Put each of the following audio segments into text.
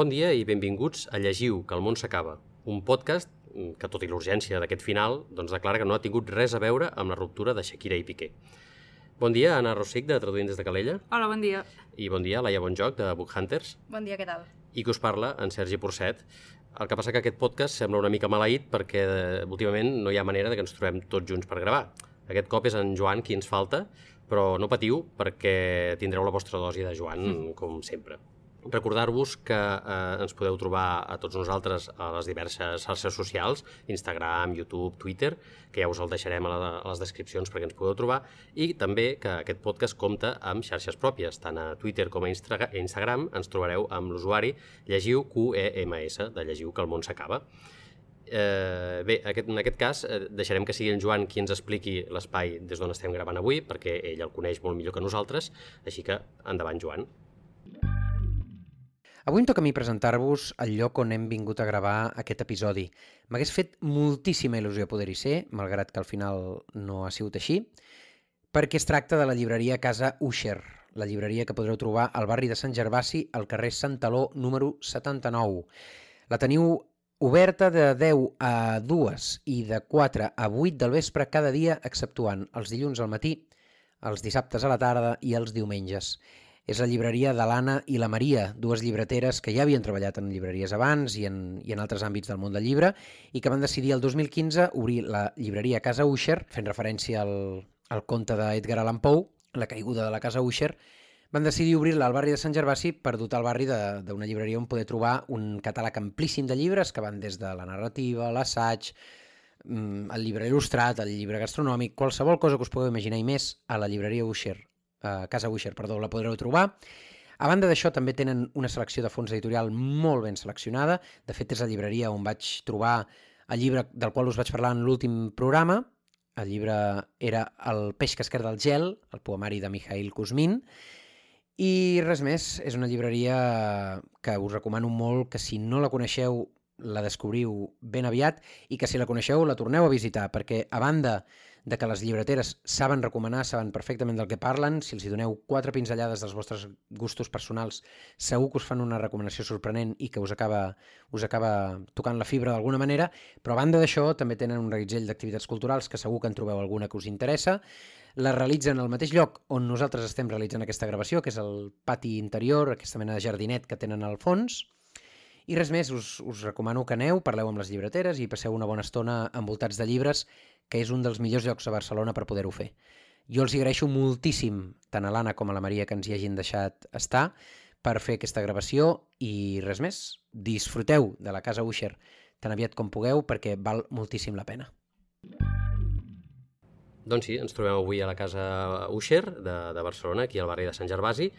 Bon dia i benvinguts a Llegiu, que el món s'acaba, un podcast que, tot i l'urgència d'aquest final, doncs declara que no ha tingut res a veure amb la ruptura de Shakira i Piqué. Bon dia, Anna Rossic, de Traduint des de Calella. Hola, bon dia. I bon dia, Laia Bonjoc, de Book Hunters. Bon dia, què tal? I que us parla, en Sergi Porcet. El que passa que aquest podcast sembla una mica maleït perquè eh, últimament no hi ha manera de que ens trobem tots junts per gravar. Aquest cop és en Joan qui ens falta, però no patiu perquè tindreu la vostra dosi de Joan, mm. com sempre. Recordar-vos que eh, ens podeu trobar a tots nosaltres a les diverses xarxes socials, Instagram, YouTube, Twitter, que ja us el deixarem a, la, a les descripcions perquè ens podeu trobar, i també que aquest podcast compta amb xarxes pròpies, tant a Twitter com a Instagram ens trobareu amb l'usuari llegiu QEMS, de llegiu que el món s'acaba. Eh, bé, aquest, en aquest cas eh, deixarem que sigui en Joan qui ens expliqui l'espai des d'on estem gravant avui, perquè ell el coneix molt millor que nosaltres, així que endavant, Joan. Avui em toca a mi presentar-vos el lloc on hem vingut a gravar aquest episodi. M'hagués fet moltíssima il·lusió poder-hi ser, malgrat que al final no ha sigut així, perquè es tracta de la llibreria Casa Usher, la llibreria que podreu trobar al barri de Sant Gervasi, al carrer Sant Taló, número 79. La teniu oberta de 10 a 2 i de 4 a 8 del vespre cada dia, exceptuant els dilluns al matí, els dissabtes a la tarda i els diumenges és la llibreria de l'Anna i la Maria, dues llibreteres que ja havien treballat en llibreries abans i en, i en altres àmbits del món del llibre i que van decidir el 2015 obrir la llibreria Casa Usher, fent referència al, al conte d'Edgar Allan Poe, La caiguda de la Casa Usher, van decidir obrir-la al barri de Sant Gervasi per dotar el barri d'una llibreria on poder trobar un catàleg amplíssim de llibres que van des de la narrativa, l'assaig, mm, el llibre il·lustrat, el llibre gastronòmic, qualsevol cosa que us podeu imaginar i més a la llibreria Usher eh, Casa Wisher, perdó, la podreu trobar. A banda d'això, també tenen una selecció de fons editorial molt ben seleccionada. De fet, és la llibreria on vaig trobar el llibre del qual us vaig parlar en l'últim programa. El llibre era El peix que es del gel, el poemari de Mikhail Kuzmin. I res més, és una llibreria que us recomano molt, que si no la coneixeu, la descobriu ben aviat i que si la coneixeu la torneu a visitar, perquè a banda de que les llibreteres saben recomanar, saben perfectament del que parlen, si els hi doneu quatre pinzellades dels vostres gustos personals, segur que us fan una recomanació sorprenent i que us acaba, us acaba tocant la fibra d'alguna manera, però a banda d'això també tenen un reguitzell d'activitats culturals que segur que en trobeu alguna que us interessa, la realitzen al mateix lloc on nosaltres estem realitzant aquesta gravació, que és el pati interior, aquesta mena de jardinet que tenen al fons, i res més, us, us recomano que aneu, parleu amb les llibreteres i passeu una bona estona envoltats de llibres que és un dels millors llocs a Barcelona per poder-ho fer. Jo els agraeixo moltíssim, tant a l'Anna com a la Maria, que ens hi hagin deixat estar per fer aquesta gravació i res més. Disfruteu de la Casa Usher tan aviat com pugueu perquè val moltíssim la pena. Doncs sí, ens trobem avui a la Casa Usher de, de Barcelona, aquí al barri de Sant Gervasi,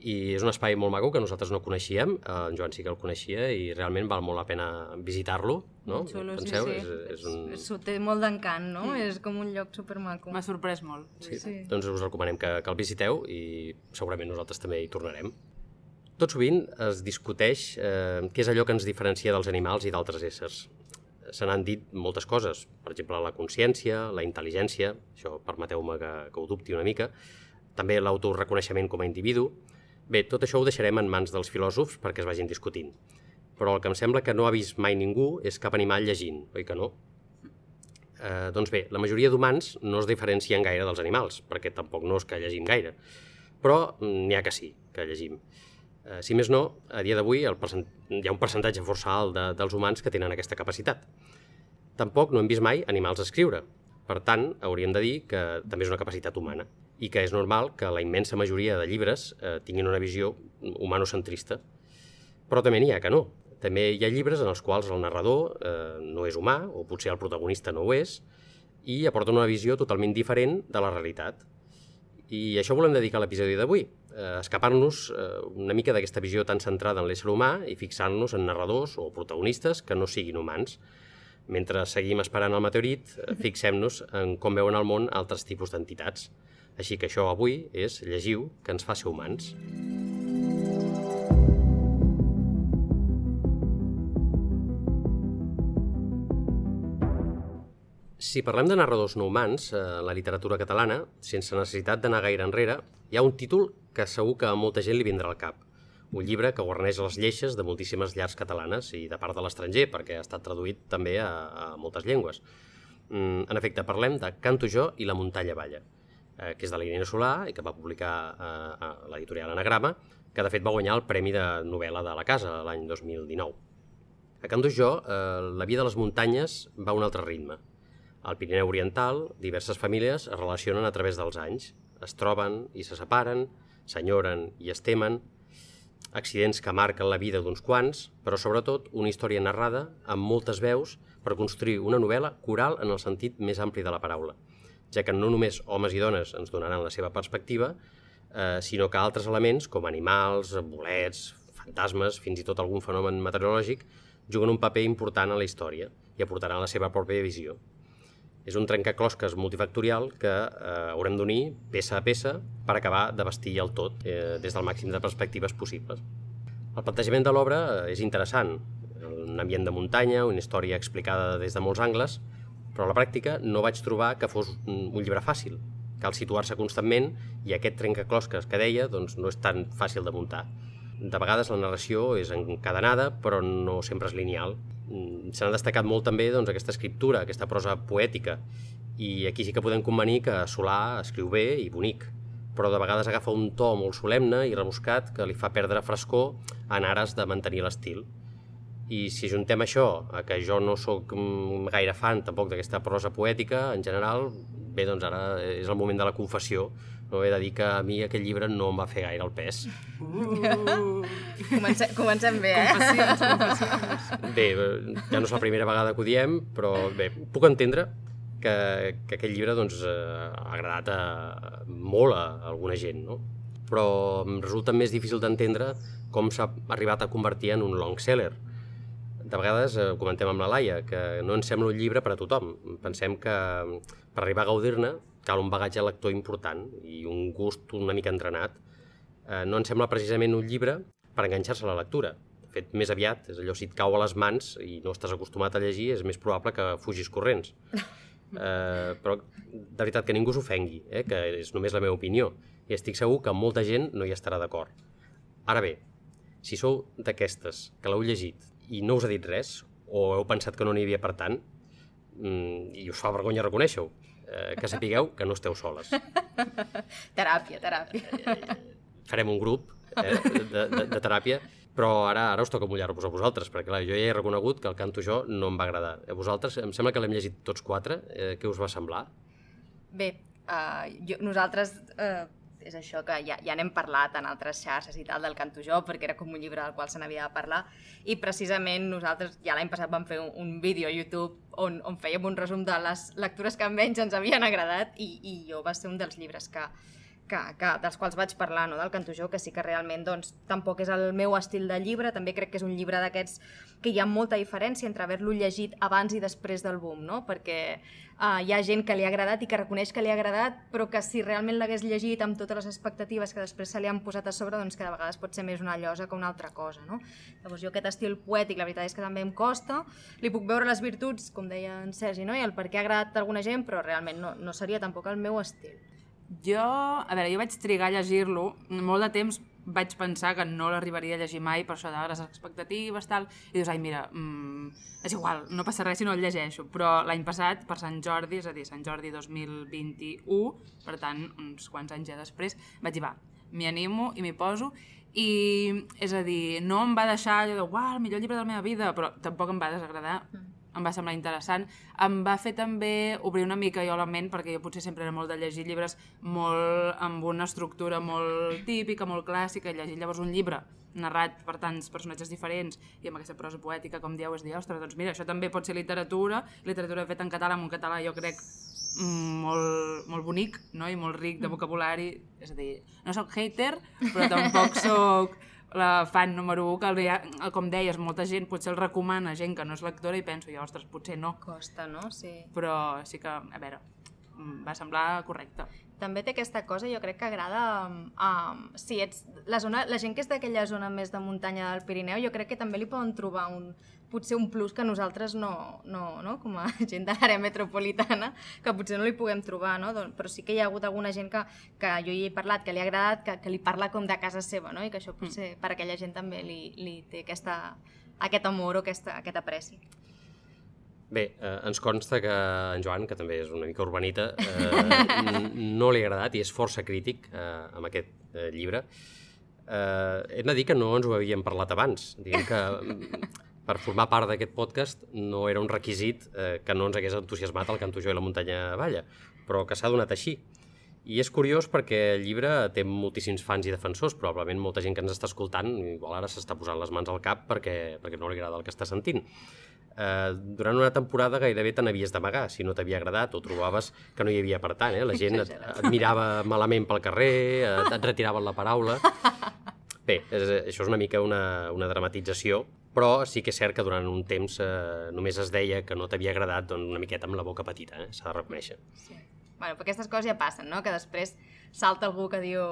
i és un espai molt maco que nosaltres no coneixíem, eh, en Joan sí que el coneixia i realment val molt la pena visitar-lo, no? Xulo, Penseu? sí, sí. És, és un... És, té molt d'encant, no? Mm. És com un lloc supermaco. M'ha sorprès molt. Sí. sí. Doncs us recomanem que, que el visiteu i segurament nosaltres també hi tornarem. Tot sovint es discuteix eh, què és allò que ens diferencia dels animals i d'altres éssers. Se n'han dit moltes coses, per exemple, la consciència, la intel·ligència, això permeteu-me que, que ho dubti una mica, també l'autoreconeixement com a individu, Bé, tot això ho deixarem en mans dels filòsofs perquè es vagin discutint. Però el que em sembla que no ha vist mai ningú és cap animal llegint, oi que no? Eh, doncs bé, la majoria d'humans no es diferencien gaire dels animals, perquè tampoc no és que llegim gaire. Però n'hi ha que sí, que llegim. Eh, si més no, a dia d'avui hi ha un percentatge força alt de, dels humans que tenen aquesta capacitat. Tampoc no hem vist mai animals escriure. Per tant, hauríem de dir que també és una capacitat humana i que és normal que la immensa majoria de llibres eh, tinguin una visió humanocentrista. Però també n'hi ha que no. També hi ha llibres en els quals el narrador eh, no és humà, o potser el protagonista no ho és, i aporta una visió totalment diferent de la realitat. I això volem dedicar l'episodi d'avui, eh, escapar-nos eh, una mica d'aquesta visió tan centrada en l'ésser humà i fixar-nos en narradors o protagonistes que no siguin humans. Mentre seguim esperant el meteorit, eh, fixem-nos en com veuen el món altres tipus d'entitats. Així que això avui és Llegiu, que ens fa ser humans. Si parlem de narradors no humans, a la literatura catalana, sense necessitat d'anar gaire enrere, hi ha un títol que segur que a molta gent li vindrà al cap. un llibre que guarneix les lleixes de moltíssimes llars catalanes i de part de l'estranger, perquè ha estat traduït també a, a moltes llengües. Mm, en efecte, parlem de Canto jo i la muntanya balla, eh, que és de la Irene Solà i que va publicar eh, a l'editorial Anagrama, que de fet va guanyar el Premi de novel·la de la Casa l'any 2019. A Canto jo, eh, la vida de les muntanyes va a un altre ritme. Al Pirineu Oriental, diverses famílies es relacionen a través dels anys. Es troben i se separen, s'enyoren i es temen, accidents que marquen la vida d'uns quants, però sobretot una història narrada amb moltes veus per construir una novel·la coral en el sentit més ampli de la paraula, ja que no només homes i dones ens donaran la seva perspectiva, eh, sinó que altres elements com animals, bolets, fantasmes, fins i tot algun fenomen meteorològic, juguen un paper important en la història i aportaran la seva pròpia visió. És un trencaclosques multifactorial que eh, haurem d'unir peça a peça per acabar de vestir el tot eh, des del màxim de perspectives possibles. El plantejament de l'obra eh, és interessant, un ambient de muntanya, una història explicada des de molts angles, però a la pràctica no vaig trobar que fos un llibre fàcil. Cal situar-se constantment i aquest trencaclosques que deia doncs, no és tan fàcil de muntar. De vegades la narració és encadenada, però no sempre és lineal Mm, se n'ha destacat molt també doncs, aquesta escriptura, aquesta prosa poètica, i aquí sí que podem convenir que Solà escriu bé i bonic, però de vegades agafa un to molt solemne i rebuscat que li fa perdre frescor en ares de mantenir l'estil. I si juntem això, a que jo no sóc mm, gaire fan tampoc d'aquesta prosa poètica, en general, bé, doncs ara és el moment de la confessió, no he de dir que a mi aquest llibre no em va fer gaire el pes. Uh. comencem, comencem bé, eh? Confessions, confessions. Bé, ja no és la primera vegada que ho diem, però bé, puc entendre que, que aquest llibre doncs, eh, ha agradat a, molt a alguna gent, no? però em resulta més difícil d'entendre com s'ha arribat a convertir en un long seller. De vegades eh, comentem amb la Laia que no ens sembla un llibre per a tothom. Pensem que per arribar a gaudir-ne cal un bagatge lector important i un gust una mica entrenat. Eh, no em sembla precisament un llibre per enganxar-se a la lectura. De fet, més aviat, és allò, si et cau a les mans i no estàs acostumat a llegir, és més probable que fugis corrents. Eh, però, de veritat, que ningú s'ofengui, eh, que és només la meva opinió. I estic segur que molta gent no hi estarà d'acord. Ara bé, si sou d'aquestes que l'heu llegit i no us ha dit res, o heu pensat que no n'hi havia per tant, mm, i us fa vergonya reconèixer-ho, eh, que sapigueu que no esteu soles. teràpia, teràpia. Farem un grup eh, de, de, de teràpia, però ara ara us toca mullar-vos a vosaltres, perquè clar, jo ja he reconegut que el canto jo no em va agradar. A vosaltres, em sembla que l'hem llegit tots quatre, eh, què us va semblar? Bé, uh, jo, nosaltres uh, és això que ja, ja n'hem parlat en altres xarxes i tal del Canto Jo, perquè era com un llibre del qual se n'havia de parlar, i precisament nosaltres ja l'any passat vam fer un, un vídeo a YouTube on, on fèiem un resum de les lectures que menys ens havien agradat i, i jo va ser un dels llibres que, que, que, dels quals vaig parlar, no? del Cantojó, que sí que realment doncs, tampoc és el meu estil de llibre, també crec que és un llibre d'aquests que hi ha molta diferència entre haver-lo llegit abans i després del boom, no? perquè uh, hi ha gent que li ha agradat i que reconeix que li ha agradat, però que si realment l'hagués llegit amb totes les expectatives que després se li han posat a sobre, doncs que de vegades pot ser més una llosa que una altra cosa. No? Llavors jo aquest estil poètic, la veritat és que també em costa, li puc veure les virtuts, com deia en Sergi, no? i el per què ha agradat a alguna gent, però realment no, no seria tampoc el meu estil. Jo, a veure, jo vaig trigar a llegir-lo, molt de temps vaig pensar que no l'arribaria a llegir mai per això de les expectatives, tal, i dius, ai, mira, mm, és igual, no passa res si no el llegeixo, però l'any passat, per Sant Jordi, és a dir, Sant Jordi 2021, per tant, uns quants anys ja després, vaig dir, va, m'hi animo i m'hi poso, i, és a dir, no em va deixar allò de, uau, el millor llibre de la meva vida, però tampoc em va desagradar, mm em va semblar interessant. Em va fer també obrir una mica jo la ment, perquè jo potser sempre era molt de llegir llibres molt amb una estructura molt típica, molt clàssica, i llegir llavors un llibre narrat per tants personatges diferents i amb aquesta prosa poètica, com dieu, és dir, ostres, doncs mira, això també pot ser literatura, literatura feta en català, en un català jo crec molt, molt bonic no? i molt ric de mm. vocabulari, és a dir, no sóc hater, però tampoc sóc la fan número 1, que el, com deies, molta gent potser el recomana gent que no és lectora i penso, jo, ostres, potser no. Costa, no? Sí. Però sí que, a veure, va semblar correcte. també té aquesta cosa, jo crec que agrada... Um, si ets la, zona, la gent que és d'aquella zona més de muntanya del Pirineu, jo crec que també li poden trobar un, potser un plus que nosaltres no, no, no? com a gent de l'àrea metropolitana, que potser no li puguem trobar, no? Doncs, però sí que hi ha hagut alguna gent que, que jo hi he parlat, que li ha agradat, que, que li parla com de casa seva, no? i que això potser mm. per aquella gent també li, li té aquesta, aquest amor o aquesta, aquest apreci. Bé, eh, ens consta que en Joan, que també és una mica urbanita, eh, no li ha agradat i és força crític eh, amb aquest eh, llibre. Eh, hem de dir que no ens ho havíem parlat abans. Diguem que per formar part d'aquest podcast no era un requisit eh, que no ens hagués entusiasmat el Cantujó i la muntanya Valla, però que s'ha donat així. I és curiós perquè el llibre té moltíssims fans i defensors, probablement molta gent que ens està escoltant igual ara s'està posant les mans al cap perquè, perquè no li agrada el que està sentint. Eh, durant una temporada gairebé te n'havies d'amagar si no t'havia agradat o trobaves que no hi havia per tant. Eh? La gent et, et mirava malament pel carrer, et, et retiraven la paraula... Bé, és, això és una mica una, una dramatització, però sí que és cert que durant un temps eh, només es deia que no t'havia agradat doncs, una miqueta amb la boca petita, eh? s'ha de reconèixer. Sí. Bueno, però aquestes coses ja passen, no? Que després salta algú que diu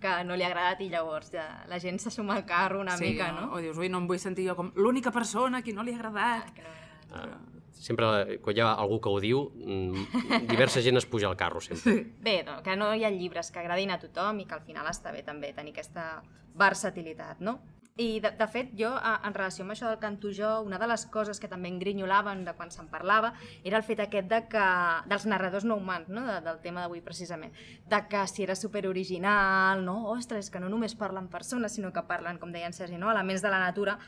que no li ha agradat i llavors ja la gent se suma al carro una sí, mica, no? O dius, ui, no em vull sentir jo com l'única persona a qui no li ha agradat. Ah, que no... Ah, sempre, quan hi ha algú que ho diu, mm, diversa gent es puja al carro, sempre. Bé, no, que no hi ha llibres que agradin a tothom i que al final està bé també tenir aquesta versatilitat, no? I, de, de fet, jo, en relació amb això del cantujó, una de les coses que també engrinyolaven de quan se'n parlava era el fet aquest de que, dels narradors no humans, no? De, del tema d'avui precisament, de que si era superoriginal, no? Ostres, que no només parlen persones, sinó que parlen, com deia en Sergi, no? elements de la natura,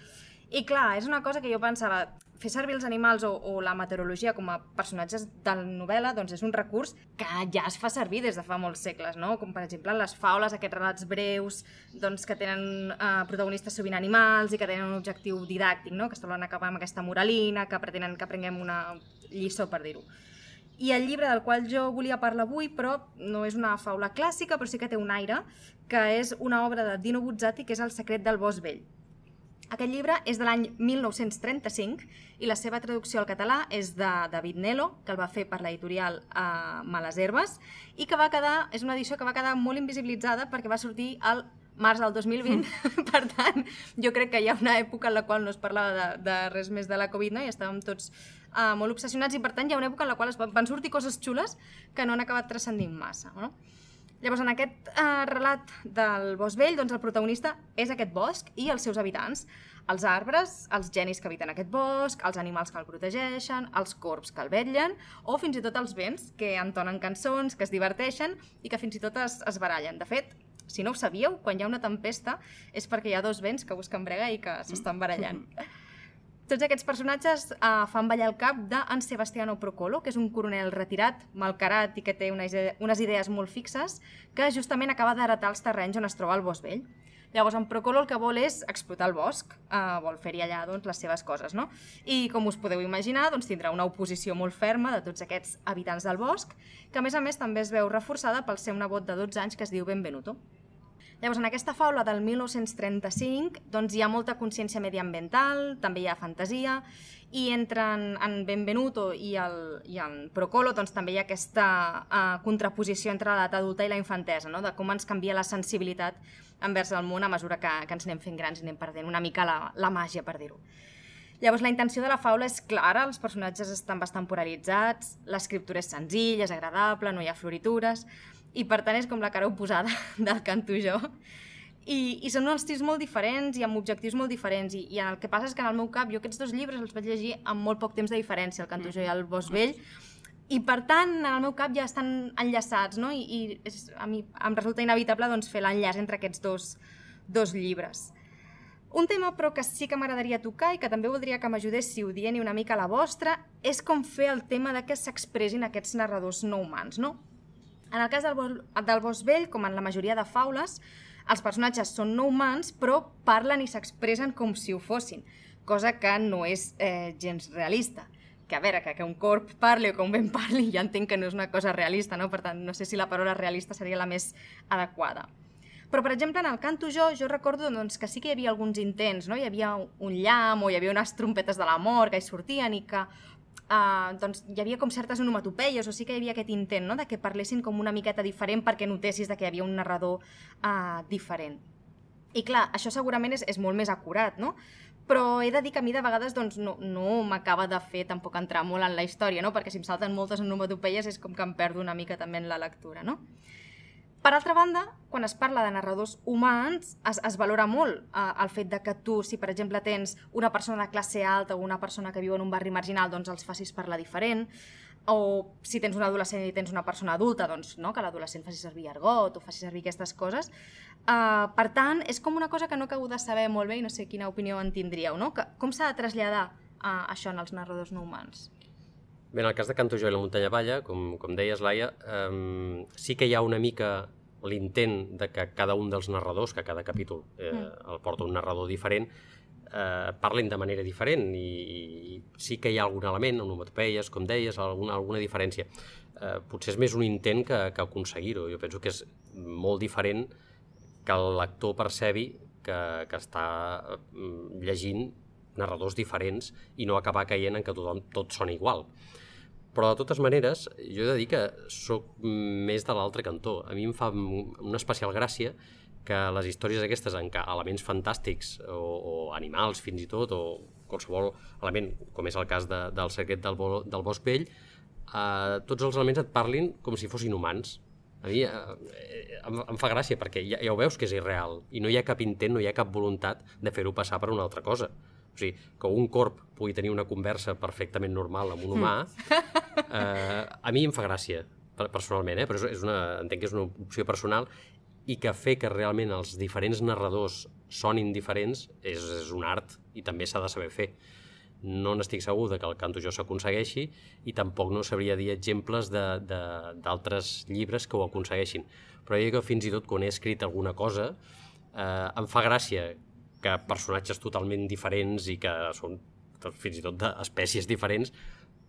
i clar, és una cosa que jo pensava, fer servir els animals o, o la meteorologia com a personatges de la novel·la doncs és un recurs que ja es fa servir des de fa molts segles, no? com per exemple les faules, aquests relats breus doncs, que tenen eh, protagonistes sovint animals i que tenen un objectiu didàctic, no? que es volen acabar amb aquesta moralina, que pretenen que aprenguem una lliçó, per dir-ho. I el llibre del qual jo volia parlar avui, però no és una faula clàssica, però sí que té un aire, que és una obra de Dino Buzzati, que és El secret del bosc vell aquest llibre és de l'any 1935 i la seva traducció al català és de David Nelo, que el va fer per l'editorial eh, Males Herbes, i que va quedar, és una edició que va quedar molt invisibilitzada perquè va sortir al març del 2020. Mm. per tant, jo crec que hi ha una època en la qual no es parlava de, de res més de la Covid no? i estàvem tots uh, molt obsessionats i per tant hi ha una època en la qual es van, van sortir coses xules que no han acabat transcendint massa. No? Llavors, en aquest eh, relat del bosc vell, doncs el protagonista és aquest bosc i els seus habitants. Els arbres, els genis que habiten aquest bosc, els animals que el protegeixen, els corps que el vetllen, o fins i tot els vents que entonen cançons, que es diverteixen i que fins i tot es, es barallen. De fet, si no ho sabíeu, quan hi ha una tempesta és perquè hi ha dos vents que busquen brega i que s'estan barallant. Mm. Tots aquests personatges eh, fan ballar el cap d'en Sebastiano Procolo, que és un coronel retirat, malcarat i que té unes, unes idees molt fixes, que justament acaba d'heretar els terrenys on es troba el bosc vell. Llavors, en Procolo el que vol és explotar el bosc, eh, vol fer-hi allà doncs, les seves coses, no? I com us podeu imaginar, doncs, tindrà una oposició molt ferma de tots aquests habitants del bosc, que a més a més també es veu reforçada pel seu nebot de 12 anys que es diu Benvenuto. Llavors, en aquesta faula del 1935 doncs, hi ha molta consciència mediambiental, també hi ha fantasia, i entre en, en Benvenuto i, el, i en Procolo doncs, també hi ha aquesta uh, contraposició entre l'edat adulta i la infantesa, no? de com ens canvia la sensibilitat envers el món a mesura que, que ens anem fent grans i anem perdent una mica la, la màgia, per dir-ho. Llavors, la intenció de la faula és clara, els personatges estan bastant polaritzats, l'escriptura és senzilla, és agradable, no hi ha floritures, i per tant és com la cara oposada del canto jo. I, i són uns tirs molt diferents i amb objectius molt diferents i, i el que passa és que en el meu cap jo aquests dos llibres els vaig llegir amb molt poc temps de diferència, el canto jo i el Bosc Vell i per tant en el meu cap ja estan enllaçats no? i, i és, a mi em resulta inevitable doncs, fer l'enllaç entre aquests dos, dos llibres. Un tema però que sí que m'agradaria tocar i que també voldria que m'ajudéssiu dient una mica la vostra és com fer el tema de que s'expressin aquests narradors no humans, no? En el cas del, del Bosc Vell, com en la majoria de faules, els personatges són no humans, però parlen i s'expressen com si ho fossin, cosa que no és eh, gens realista. Que a veure, que, que un corp parli o que un vent parli, ja entenc que no és una cosa realista, no? per tant, no sé si la paraula realista seria la més adequada. Però, per exemple, en el canto jo, jo recordo doncs, que sí que hi havia alguns intents, no? hi havia un llamp o hi havia unes trompetes de la mort que hi sortien i que uh, doncs hi havia com certes onomatopeies, o sí que hi havia aquest intent, no?, de que parlessin com una miqueta diferent perquè notessis de que hi havia un narrador uh, diferent. I clar, això segurament és, és molt més acurat, no? Però he de dir que a mi de vegades doncs, no, no m'acaba de fer tampoc entrar molt en la història, no? perquè si em salten moltes onomatopeies és com que em perdo una mica també en la lectura. No? Per altra banda, quan es parla de narradors humans, es, es valora molt eh, el fet de que tu, si per exemple tens una persona de classe alta o una persona que viu en un barri marginal, doncs els facis parlar diferent, o si tens un adolescent i tens una persona adulta, doncs no, que l'adolescent faci servir argot o faci servir aquestes coses. Uh, per tant, és com una cosa que no acabo de saber molt bé i no sé quina opinió en tindríeu, no? Que, com s'ha de traslladar uh, això en els narradors no humans? Bé, en el cas de Canto Jo i la muntanya balla, com, com deies, Laia, um, sí que hi ha una mica l'intent de que cada un dels narradors, que cada capítol eh, mm. el porta un narrador diferent, eh, parlin de manera diferent i, i sí que hi ha algun element, onomatopeies, com deies, alguna, alguna diferència. Eh, potser és més un intent que, que aconseguir-ho. Jo penso que és molt diferent que el lector percebi que, que està mm, llegint narradors diferents i no acabar caient en que tothom, tot sona igual. Però, de totes maneres, jo he de dir que sóc més de l'altre cantó. A mi em fa una especial gràcia que les històries aquestes en què elements fantàstics o, o animals fins i tot, o qualsevol element, com és el cas de, del secret del, bo, del bosc vell, eh, tots els elements et parlin com si fossin humans. A mi eh, em, em fa gràcia perquè ja, ja ho veus que és irreal i no hi ha cap intent, no hi ha cap voluntat de fer-ho passar per una altra cosa. O sigui, que un corp pugui tenir una conversa perfectament normal amb un humà, eh, a mi em fa gràcia, personalment, eh? però és una, entenc que és una opció personal i que fer que realment els diferents narradors sonin diferents és, és un art i també s'ha de saber fer. No n'estic segur de que el canto jo s'aconsegueixi i tampoc no sabria dir exemples d'altres llibres que ho aconsegueixin. Però jo que fins i tot quan he escrit alguna cosa eh, em fa gràcia que personatges totalment diferents i que són fins i tot d'espècies diferents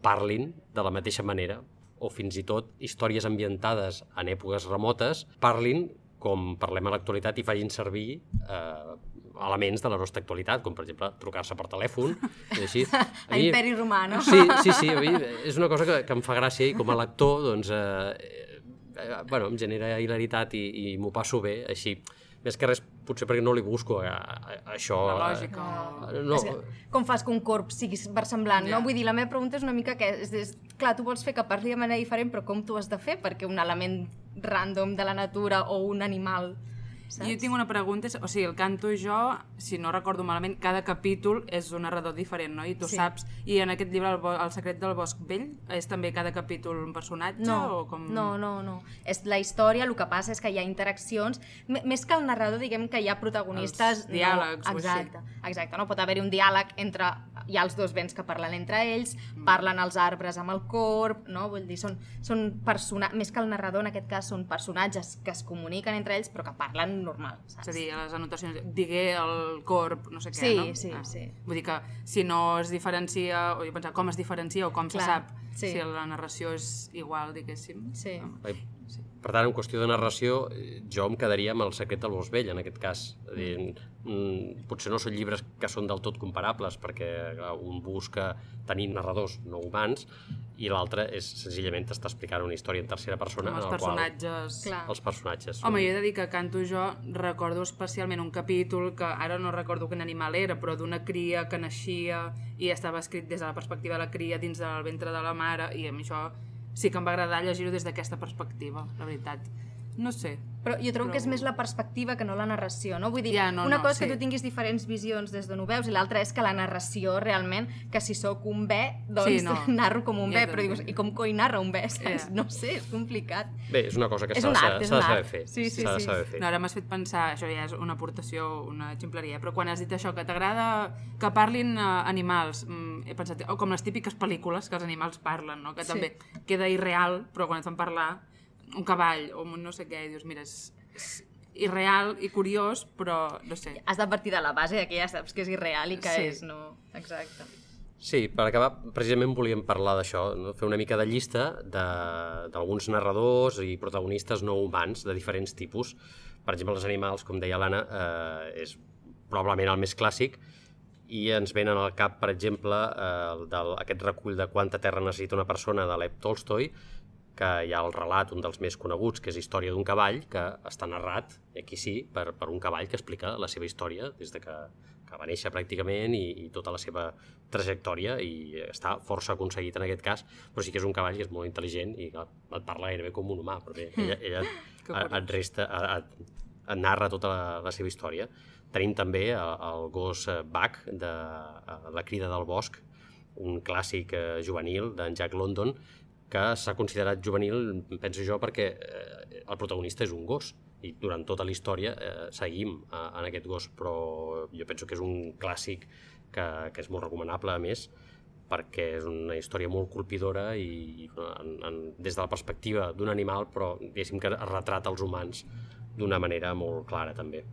parlin de la mateixa manera o fins i tot històries ambientades en èpoques remotes parlin com parlem a l'actualitat i facin servir eh, elements de la nostra actualitat, com per exemple trucar-se per telèfon. I així. A, mi... Imperi Romà, no? Sí, sí, sí, a mi és una cosa que, que em fa gràcia i com a lector doncs, eh, eh, bueno, em genera hilaritat i, i m'ho passo bé, així més que res potser perquè no li busco a, a, a això. La lògica. Eh, no. que, com fas que un corp sigui versemblant, yeah. no? Vull dir, la meva pregunta és una mica que, és, és, clar, tu vols fer que parli de manera diferent, però com tu has de fer? Perquè un element random de la natura o un animal Saps? Jo tinc una pregunta, o sigui, el canto jo, si no recordo malament, cada capítol és un narrador diferent, no? I tu sí. saps, i en aquest llibre, el, el secret del bosc vell, és també cada capítol un personatge? No, o com... no, no, no. És la història, el que passa és que hi ha interaccions, més que el narrador, diguem que hi ha protagonistes... Els diàlegs no, exacte, o així. Exacte, no? Pot haver-hi un diàleg entre hi ha els dos vents que parlen entre ells, mm. parlen els arbres amb el corp, no? Vull dir, són, són persona... més que el narrador, en aquest cas, són personatges que es comuniquen entre ells però que parlen normal, saps? És a dir, les anotacions, digué el corp, no sé què, sí, no? Sí, ah. sí, Vull dir que si no es diferencia, o jo pensava com es diferencia o com Clar, se sap sí. si la narració és igual, diguéssim. Sí. No? sí. Per tant, en qüestió de narració, jo em quedaria amb el secret del bosc vell, en aquest cas. És dir, mm, potser no són llibres que són del tot comparables, perquè clar, un busca tenir narradors no humans i l'altre és senzillament està explicant una història en tercera persona amb els en el personatges. Qual, els personatges. Home, jo he de dir que canto jo recordo especialment un capítol que ara no recordo quin animal era, però d'una cria que naixia i estava escrit des de la perspectiva de la cria dins del ventre de la mare i a mi això sí que em va agradar llegir-ho des d'aquesta perspectiva, la veritat. No sé. Però jo trobo però... que és més la perspectiva que no la narració, no? Vull dir, ja, no, una no, cosa sí. que tu tinguis diferents visions des d'on ho veus i l'altra és que la narració realment, que si sóc un bé, doncs sí, no. narro com un ja bé, però dius, i com coi narra un bé? Saps? Ja. No sé, és complicat. Bé, és una cosa que s'ha de, de saber fer. Sí, sí, sí. sí. fer. No, ara m'has fet pensar, això ja és una aportació, una exemplaria, però quan has dit això, que t'agrada que parlin uh, animals, mm, he pensat, oh, com les típiques pel·lícules que els animals parlen, no? que sí. també queda irreal, però quan et fan parlar un cavall o un no sé què, i dius, mira, és, és irreal i curiós, però no sé. Has de partir de la base que ja saps que és irreal i que sí. és, no... Exacte. Sí, per acabar, precisament volíem parlar d'això, no? fer una mica de llista d'alguns narradors i protagonistes no humans de diferents tipus. Per exemple, els animals, com deia l'Anna, eh, és probablement el més clàssic i ens venen al cap, per exemple, eh, el del, aquest recull de quanta terra necessita una persona de Lev Tolstoi, que hi ha el relat, un dels més coneguts, que és Història d'un cavall, que està narrat, i aquí sí, per, per un cavall que explica la seva història des de que, que va néixer pràcticament i, i tota la seva trajectòria i està força aconseguit en aquest cas, però sí que és un cavall que és molt intel·ligent i clar, et parla gairebé com un humà, però bé, ella, ella Que et, et, resta, et, et narra tota la, la seva història. Tenim també el, el gos eh, Buck de eh, La crida del bosc, un clàssic eh, juvenil d'en Jack London, que s'ha considerat juvenil, penso jo, perquè eh, el protagonista és un gos i durant tota la història eh, seguim eh, en aquest gos, però jo penso que és un clàssic que, que és molt recomanable, a més, perquè és una història molt colpidora i en, en, des de la perspectiva d'un animal, però diguéssim que retrata els humans d'una manera molt clara també.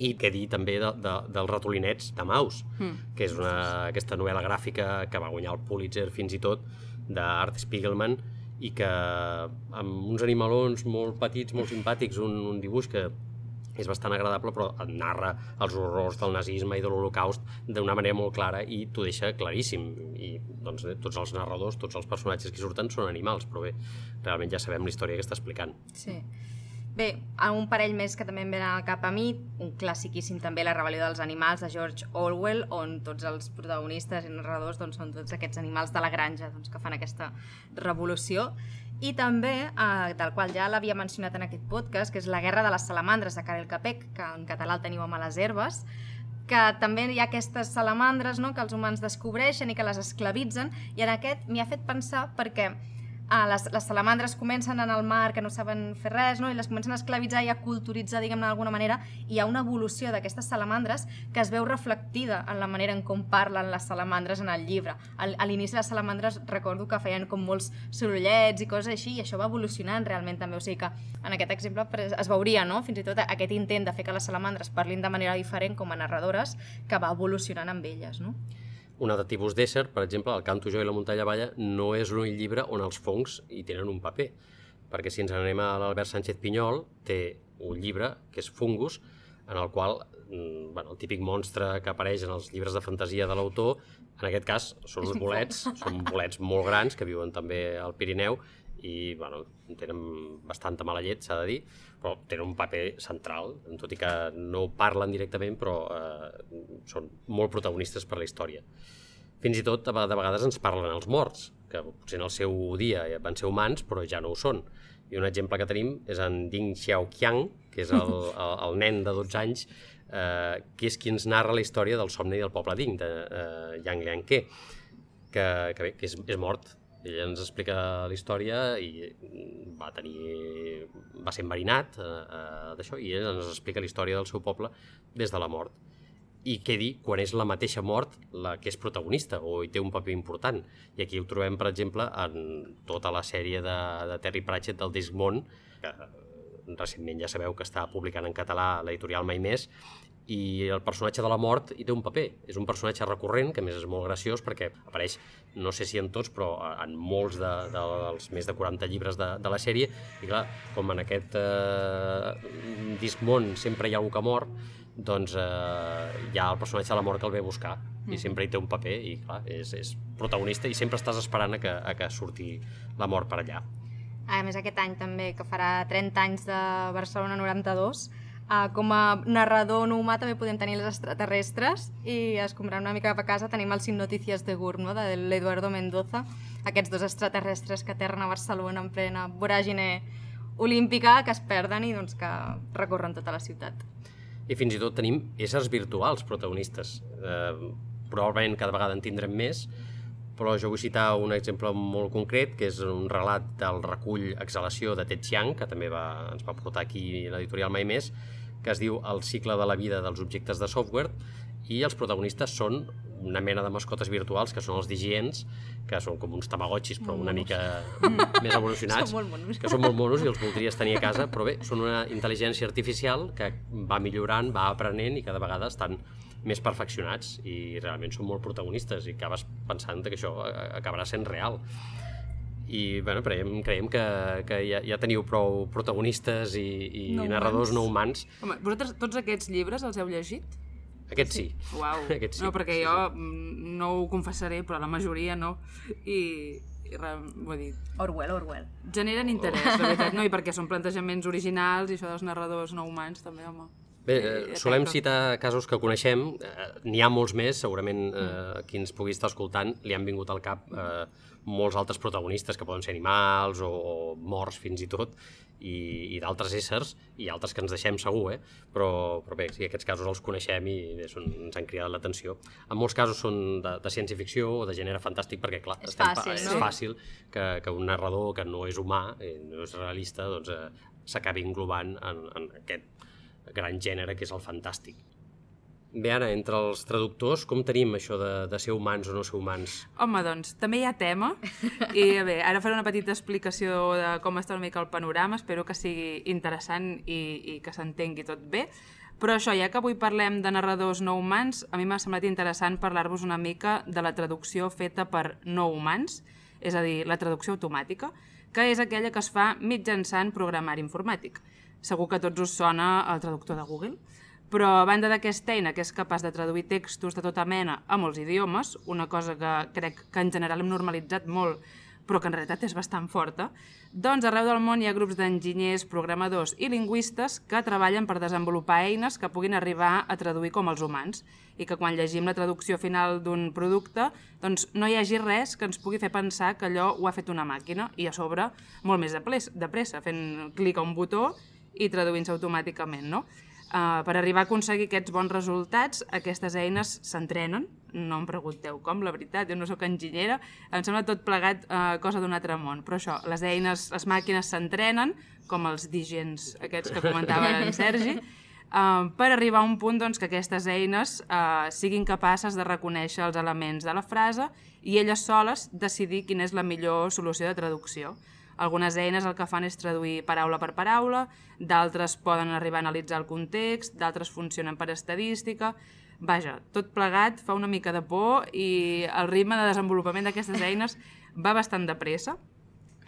I què dir també de, de, dels ratolinets de Maus, Mm. que és una, aquesta novel·la gràfica que va guanyar el Pulitzer fins i tot, d'Art Spiegelman, i que amb uns animalons molt petits, molt simpàtics, un, un dibuix que és bastant agradable, però et narra els horrors del nazisme i de l'Holocaust d'una manera molt clara i t'ho deixa claríssim. I doncs, eh, tots els narradors, tots els personatges que surten són animals, però bé, realment ja sabem la història que està explicant. Sí. Bé, un parell més que també em venen al cap a mi, un classiquíssim també, La rebel·lió dels animals, de George Orwell, on tots els protagonistes i narradors doncs, són tots aquests animals de la granja doncs, que fan aquesta revolució. I també, eh, del qual ja l'havia mencionat en aquest podcast, que és La guerra de les salamandres, de Karel Capek, que en català el teniu a les herbes, que també hi ha aquestes salamandres no?, que els humans descobreixen i que les esclavitzen, i en aquest m'hi ha fet pensar perquè ah, les, les salamandres comencen en el mar, que no saben fer res, no? i les comencen a esclavitzar i a culturitzar, diguem-ne d'alguna manera, i hi ha una evolució d'aquestes salamandres que es veu reflectida en la manera en com parlen les salamandres en el llibre. Al, a l'inici les salamandres recordo que feien com molts sorollets i coses així, i això va evolucionant realment també, o sigui que en aquest exemple es veuria, no?, fins i tot aquest intent de fer que les salamandres parlin de manera diferent com a narradores, que va evolucionant amb elles, no? Un altre tipus d'ésser, per exemple, el Canto jo i la muntanya balla, no és l'únic llibre on els fongs hi tenen un paper. Perquè si ens anem a l'Albert Sánchez Pinyol, té un llibre que és Fungus, en el qual mm, bueno, el típic monstre que apareix en els llibres de fantasia de l'autor, en aquest cas són uns bolets, són bolets molt grans que viuen també al Pirineu i bueno, tenen bastanta mala llet, s'ha de dir, però tenen un paper central, tot i que no parlen directament, però eh, són molt protagonistes per la història. Fins i tot, de de vegades ens parlen els morts, que potser en el seu dia van ser humans, però ja no ho són. I un exemple que tenim és en Ding Xiaoqiang, que és el, el, el nen de 12 anys, eh, que és qui ens narra la història del somni del poble Ding, de eh, Yang Lianke, que, que bé, que és, és mort. Ella ens explica la història i va tenir... va ser enverinat eh, eh, d'això i ell ens explica la història del seu poble des de la mort. I què dir quan és la mateixa mort la que és protagonista o hi té un paper important. I aquí ho trobem, per exemple, en tota la sèrie de, de Terry Pratchett del Discmont, que eh, recentment ja sabeu que està publicant en català l'editorial Mai Més, i el personatge de la mort hi té un paper. És un personatge recurrent, que més és molt graciós perquè apareix, no sé si en tots, però en molts de, de, dels més de 40 llibres de, de la sèrie. I clar, com en aquest eh, Discmont sempre hi ha algú que mor, doncs eh, hi ha el personatge de la mort que el ve a buscar i sempre hi té un paper i clar, és, és protagonista i sempre estàs esperant a que, a que surti la mort per allà. A més, aquest any també, que farà 30 anys de Barcelona 92, uh, com a narrador no humà també podem tenir els extraterrestres i escombrant una mica cap a casa tenim el Sin Notícies de GURB, no? de l'Eduardo Mendoza, aquests dos extraterrestres que aterren a Barcelona en plena voràgine olímpica, que es perden i doncs, que recorren tota la ciutat. I fins i tot tenim éssers virtuals protagonistes. Eh, probablement cada vegada en tindrem més, però jo vull citar un exemple molt concret, que és un relat del recull Exhalació de Ted Chiang, que també va, ens va portar aquí l'editorial Mai Més, que es diu El cicle de la vida dels objectes de software, i els protagonistes són una mena de mascotes virtuals, que són els digients, que són com uns tamagotxis, però una mica més evolucionats, Són que són molt monos i els voldries tenir a casa, però bé, són una intel·ligència artificial que va millorant, va aprenent i cada vegada estan més perfeccionats i realment són molt protagonistes i acabes pensant que això eh, acabarà sent real i bueno, creiem, creiem que, que ja, ja teniu prou protagonistes i, i No narradors humans. no humans Home, vosaltres tots aquests llibres els heu llegit? Aquest sí. Uau. Aquest sí. No, perquè Sí, jo mm, no ho confessaré, però la majoria no. I, i re, vull dir, Orwell, Orwell. generen interès, la veritat, no? I perquè són plantejaments originals i això dels narradors no humans també, home. Bé, Eh, eh, solem efecte. citar casos que coneixem, eh, n'hi ha molts més, segurament eh, qui ens pugui estar escoltant li han vingut al cap eh, molts altres protagonistes que poden ser animals o, o morts fins i tot, i, i d'altres éssers, i altres que ens deixem segur, eh? però, però bé, sí, aquests casos els coneixem i bé, són, ens han cridat l'atenció. En molts casos són de, de ciència-ficció o de gènere fantàstic, perquè clar, És pa- fàcil, és no? fàcil que, que un narrador que no és humà, eh, no és realista, doncs eh, s'acabi englobant en, en aquest gran gènere que és el fantàstic. Bé, ara, entre els traductors, com tenim això de, de ser humans o no ser humans? Home, doncs, també hi ha tema. I bé, ara faré una petita explicació de com està una mica el panorama. Espero que sigui interessant i, i que s'entengui tot bé. Però això, ja que avui parlem de narradors no humans, a mi m'ha semblat interessant parlar-vos una mica de la traducció feta per no humans, és a dir, la traducció automàtica, que és aquella que es fa mitjançant programari informàtic. Segur que tots us sona el traductor de Google. Però a banda d'aquesta eina que és capaç de traduir textos de tota mena a molts idiomes, una cosa que crec que en general hem normalitzat molt, però que en realitat és bastant forta, doncs arreu del món hi ha grups d'enginyers, programadors i lingüistes que treballen per desenvolupar eines que puguin arribar a traduir com els humans i que quan llegim la traducció final d'un producte doncs no hi hagi res que ens pugui fer pensar que allò ho ha fet una màquina i a sobre molt més de, ples, de pressa, fent clic a un botó i traduint-se automàticament, no? Uh, per arribar a aconseguir aquests bons resultats, aquestes eines s'entrenen. No em pregunteu com, la veritat, jo no sóc enginyera, em sembla tot plegat uh, cosa d'un altre món. Però això, les eines, les màquines s'entrenen, com els digens aquests que comentava en Sergi, uh, per arribar a un punt doncs, que aquestes eines uh, siguin capaces de reconèixer els elements de la frase i elles soles decidir quina és la millor solució de traducció. Algunes eines el que fan és traduir paraula per paraula, d'altres poden arribar a analitzar el context, d'altres funcionen per estadística... Vaja, tot plegat fa una mica de por i el ritme de desenvolupament d'aquestes eines va bastant de pressa.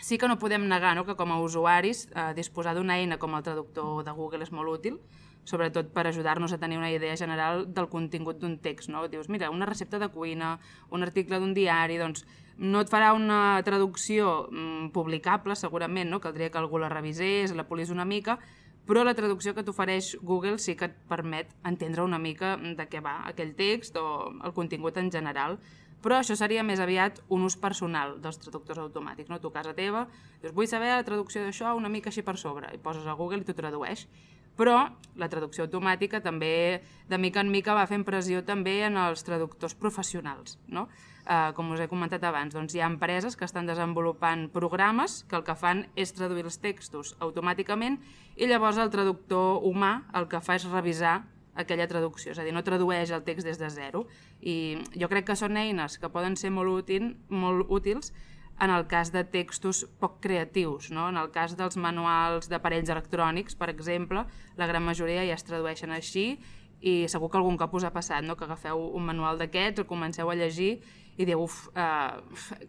Sí que no podem negar no, que com a usuaris eh, disposar d'una eina com el traductor de Google és molt útil, sobretot per ajudar-nos a tenir una idea general del contingut d'un text. No? Dius, mira, una recepta de cuina, un article d'un diari, doncs no et farà una traducció mm, publicable, segurament, no? caldria que algú la revisés, la polís una mica, però la traducció que t'ofereix Google sí que et permet entendre una mica de què va aquell text o el contingut en general. Però això seria més aviat un ús personal dels traductors automàtics. No? Tu a casa teva dius, vull saber la traducció d'això una mica així per sobre, i poses a Google i t'ho tradueix. Però la traducció automàtica també, de mica en mica, va fent pressió també en els traductors professionals. No? Uh, com us he comentat abans, doncs hi ha empreses que estan desenvolupant programes que el que fan és traduir els textos automàticament i llavors el traductor humà el que fa és revisar aquella traducció, és a dir, no tradueix el text des de zero. I jo crec que són eines que poden ser molt, útil, molt útils en el cas de textos poc creatius, no? en el cas dels manuals d'aparells electrònics, per exemple, la gran majoria ja es tradueixen així i segur que algun cop us ha passat, no? que agafeu un manual d'aquests, el comenceu a llegir i diu, uf, uh,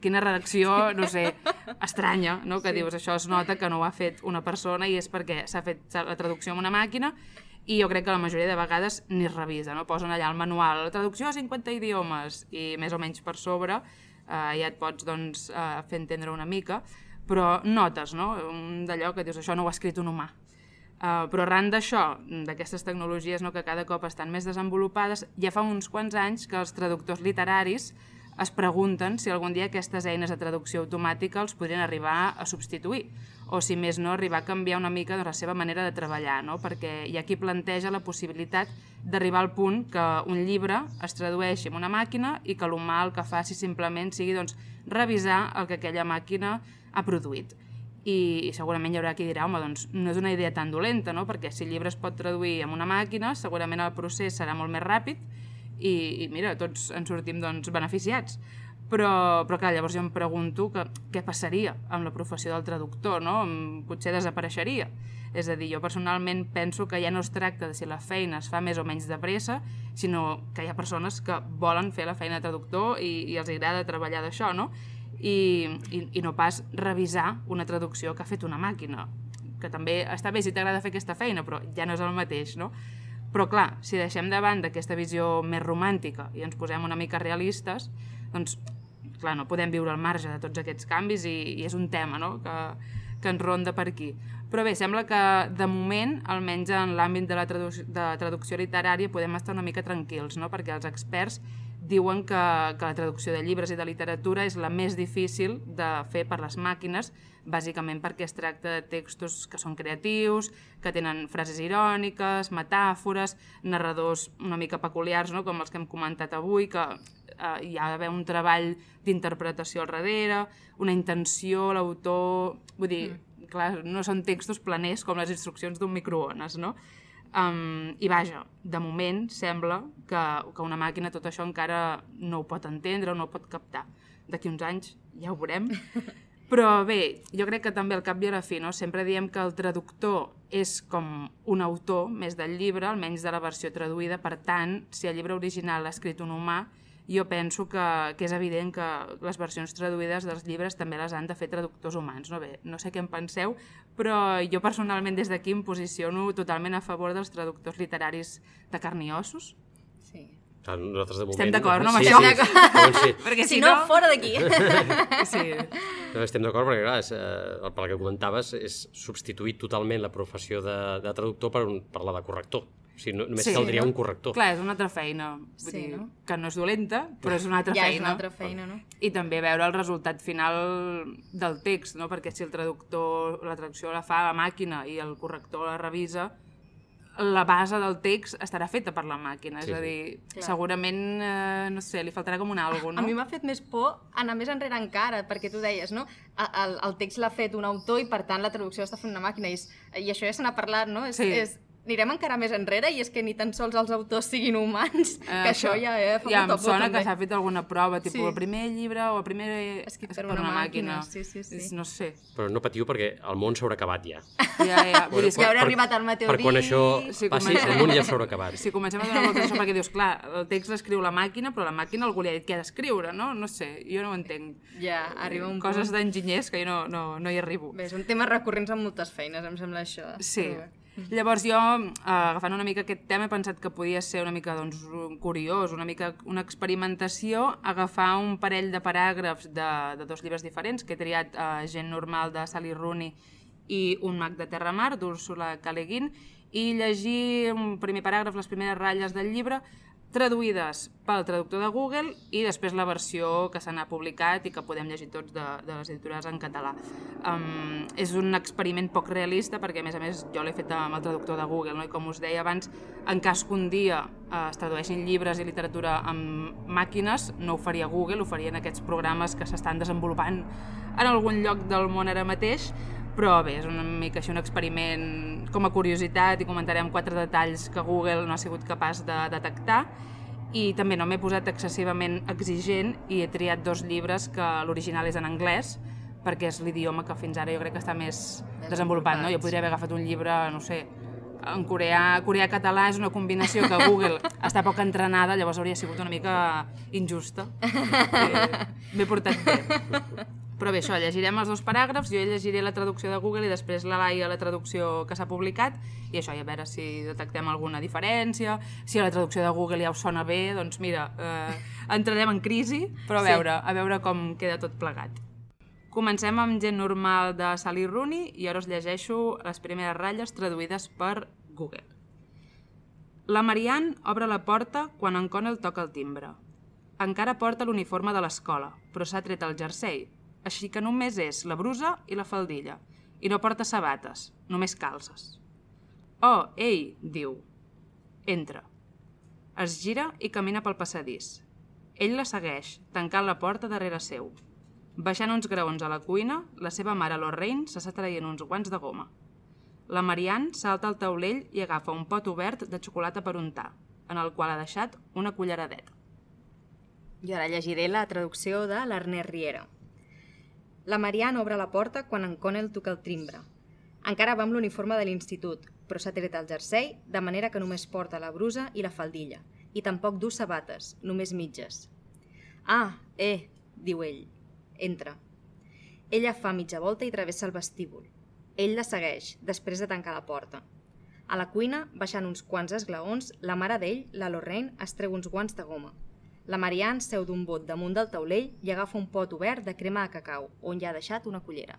quina redacció, no sé, estranya, no? que sí. dius, això es nota que no ho ha fet una persona i és perquè s'ha fet la traducció amb una màquina i jo crec que la majoria de vegades ni es revisa, no? posen allà el manual, la traducció a 50 idiomes i més o menys per sobre uh, ja et pots doncs, uh, fer entendre una mica, però notes, no? D'allò que dius, això no ho ha escrit un humà. Uh, però arran d'això, d'aquestes tecnologies no, que cada cop estan més desenvolupades, ja fa uns quants anys que els traductors literaris es pregunten si algun dia aquestes eines de traducció automàtica els podrien arribar a substituir o si més no arribar a canviar una mica doncs, la seva manera de treballar, no? perquè hi ha qui planteja la possibilitat d'arribar al punt que un llibre es tradueixi en una màquina i que l'humà el que faci simplement sigui doncs, revisar el que aquella màquina ha produït. I, i segurament hi haurà qui dirà, home, doncs no és una idea tan dolenta, no? perquè si el llibre es pot traduir amb una màquina, segurament el procés serà molt més ràpid i, i mira, tots en sortim doncs, beneficiats. Però, però clar, llavors jo em pregunto que, què passaria amb la professió del traductor, no? Potser desapareixeria. És a dir, jo personalment penso que ja no es tracta de si la feina es fa més o menys de pressa, sinó que hi ha persones que volen fer la feina de traductor i, i els agrada treballar d'això, no? I, i, I no pas revisar una traducció que ha fet una màquina, que també està bé si t'agrada fer aquesta feina, però ja no és el mateix, no? Però clar, si deixem de banda aquesta visió més romàntica i ens posem una mica realistes, doncs clar, no podem viure al marge de tots aquests canvis i, i és un tema no? que, que ens ronda per aquí. Però bé, sembla que de moment, almenys en l'àmbit de la traduc de traducció literària, podem estar una mica tranquils, no? perquè els experts diuen que, que la traducció de llibres i de literatura és la més difícil de fer per les màquines, bàsicament perquè es tracta de textos que són creatius, que tenen frases iròniques, metàfores, narradors una mica peculiars, no? com els que hem comentat avui, que eh, hi ha d'haver un treball d'interpretació al darrere, una intenció, l'autor... Vull dir, mm. clar, no són textos planers com les instruccions d'un microones, no? Um, I vaja, de moment sembla que, que una màquina tot això encara no ho pot entendre o no ho pot captar. D'aquí uns anys ja ho veurem. Però bé, jo crec que també al cap i a la fi, no? sempre diem que el traductor és com un autor més del llibre, almenys de la versió traduïda, per tant, si el llibre original l'ha escrit un humà, jo penso que, que és evident que les versions traduïdes dels llibres també les han de fer traductors humans. No, bé, no sé què en penseu, però jo personalment des d'aquí em posiciono totalment a favor dels traductors literaris de carn i ossos. Sí. Nosaltres de moment... Estem d'acord, no, amb sí, això? Sí, sí, sí. Perquè Si no, fora d'aquí. Sí. No, estem d'acord perquè, clar, és, eh, pel que comentaves, és substituir totalment la professió de, de traductor per, un, per la de corrector. O sigui, no, només Sí, sí, caldria no? un corrector. Clar, és una altra feina. Vull Sí, dir, no? que no és dolenta, però és una altra ja feina. és una altra feina, no? I també veure el resultat final del text, no? perquè si el traductor, la traducció la fa a la màquina i el corrector la revisa, la base del text estarà feta per la màquina, Sí, és a sí. dir, Clar. segurament, eh, no sé, li faltarà com un algo, no? A mi m'ha fet més por anar més enrere encara, perquè tu deies, no? El, el text l'ha fet un autor i, per tant, la traducció l'està fent una màquina. I, és, i això ja se n'ha parlat, no? És, Sí. és, anirem encara més enrere i és que ni tan sols els autors siguin humans, Eh, que això ja eh, fa ja molta em por, sona també. que s'ha fet alguna prova, tipus Sí. el primer llibre o el primer Escrit és per una màquina, sí, sí, sí. És- No sé. Però no patiu perquè el món s'haurà acabat ja. Ja, ja. Vull dir, és Ja que haurà arribat el meteorit. Per quan això Sí, passi, comencem. el món ja s'haurà acabat. si comencem a donar voltes a això, perquè dius, clar, el text l'escriu la màquina, però la màquina algú li ha dit què ha d'escriure, no? No sé, jo no ho entenc. Ja, arriba un Coses punt. d'enginyers que jo no, no, no hi arribo. Bé, són temes recurrents en moltes feines, em sembla això. Sí. Però bé. Llavors jo, eh, agafant una mica aquest tema, he pensat que podia ser una mica doncs, curiós, una mica una experimentació, agafar un parell de paràgrafs de, de dos llibres diferents, que he triat eh, Gent normal de Sally Rooney i Un mag de Terramar, d'Úrsula K. Le Guin, i llegir un primer paràgraf, les primeres ratlles del llibre, traduïdes pel traductor de Google i després la versió que se n'ha publicat i que podem llegir tots de, de les editores en català. Um, és un experiment poc realista perquè, a més a més, jo l'he fet amb el traductor de Google, no? i com us deia abans, en cas que un dia uh, es tradueixin llibres i literatura amb màquines, no ho faria Google, ho farien aquests programes que s'estan desenvolupant en algun lloc del món ara mateix, però bé, és una mica així un experiment com a curiositat i comentarem quatre detalls que Google no ha sigut capaç de detectar i també no m'he posat excessivament exigent i he triat dos llibres que l'original és en anglès perquè és l'idioma que fins ara jo crec que està més desenvolupat, no? Jo podria haver agafat un llibre, no sé, en coreà, coreà-català és una combinació que Google està poc entrenada, llavors hauria sigut una mica injusta. Eh, M'he portat bé. Però bé, això, llegirem els dos paràgrafs, jo llegiré la traducció de Google i després la Laia la traducció que s'ha publicat i això, i a veure si detectem alguna diferència, si a la traducció de Google ja us sona bé, doncs mira, eh, entrarem en crisi, però a Sí. veure, a veure com queda tot plegat. Comencem amb gent normal de Sally Rooney i ara us llegeixo les primeres ratlles traduïdes per Google. La Marianne obre la porta quan en Connell toca el timbre. Encara porta l'uniforme de l'escola, però s'ha tret el jersei, així que només és la brusa i la faldilla, i no porta sabates, només calces. Oh, ei, diu. Entra. Es gira i camina pel passadís. Ell la segueix, tancant la porta darrere seu. Baixant uns graons a la cuina, la seva mare Lorraine s'està traient uns guants de goma. La Marianne salta al taulell i agafa un pot obert de xocolata per untar, en el qual ha deixat una culleradeta. Jo ara llegiré la traducció de l'Ernest Riera. La Marianne obre la porta quan en Connell toca el timbre. Encara va amb l'uniforme de l'institut, però s'ha tret el jersei, de manera que només porta la brusa i la faldilla, i tampoc du sabates, només mitges. Ah, eh, diu ell. Entra. Ella fa mitja volta i travessa el vestíbul. Ell la segueix, després de tancar la porta. A la cuina, baixant uns quants esglaons, la mare d'ell, la Lorraine, es treu uns guants de goma. La Marianne seu d'un bot damunt del taulell i agafa un pot obert de crema de cacau, on hi ha deixat una cullera.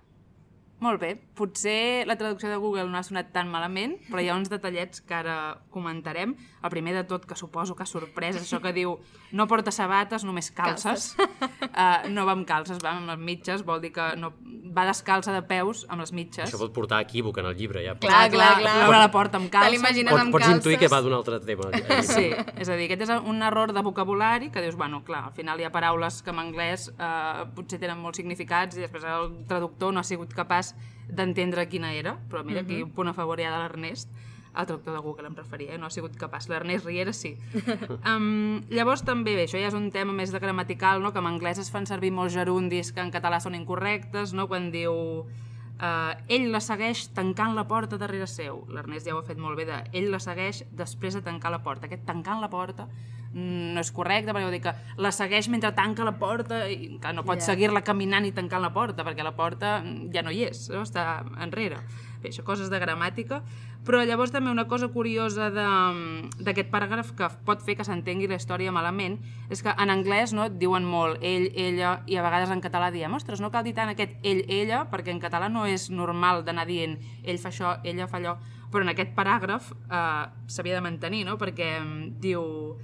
Molt bé, potser la traducció de Google no ha sonat tan malament, però hi ha uns detallets que ara comentarem. El primer de tot, que suposo que sorpresa, és això que diu no porta sabates, només calces. Uh, no va amb calces, va amb les mitges, vol dir que no, va descalça de peus amb les mitges. Això pot portar equívoc en el llibre, ja. Clar, clar, clar. Obre la porta amb Te calces. l'imagines Pots, amb pots intuir que calces. va d'un altre tema. Sí, és a dir, aquest és un error de vocabulari que dius, bueno, clar, al final hi ha paraules que en anglès eh, potser tenen molts significats i després el traductor no ha sigut capaç d'entendre quina era, però mira, aquí un punt a favor de l'Ernest, el traductor de Google em referia, eh? no ha sigut capaç. L'Ernest Riera sí. um, llavors també, bé, això ja és un tema més de gramatical, no? que en anglès es fan servir molts gerundis que en català són incorrectes, no? quan diu uh, ell la segueix tancant la porta darrere seu. L'Ernest ja ho ha fet molt bé de ell la segueix després de tancar la porta. Aquest tancant la porta mm, no és correcte, perquè dir que la segueix mentre tanca la porta i que no pot Ja. seguir-la caminant i tancant la porta, perquè la porta mm, ja no hi és, no? està enrere. Bé, això coses de gramàtica, però llavors també una cosa curiosa de- d'aquest paràgraf que pot fer que s'entengui la història malament és que en anglès no, et diuen molt ell, ella, i a vegades en català diem ostres, no cal dir tant aquest ell, ella, perquè en català no és normal d'anar dient ell fa això, ella fa allò, però en aquest paràgraf eh, s'havia de mantenir, no? perquè mm, diu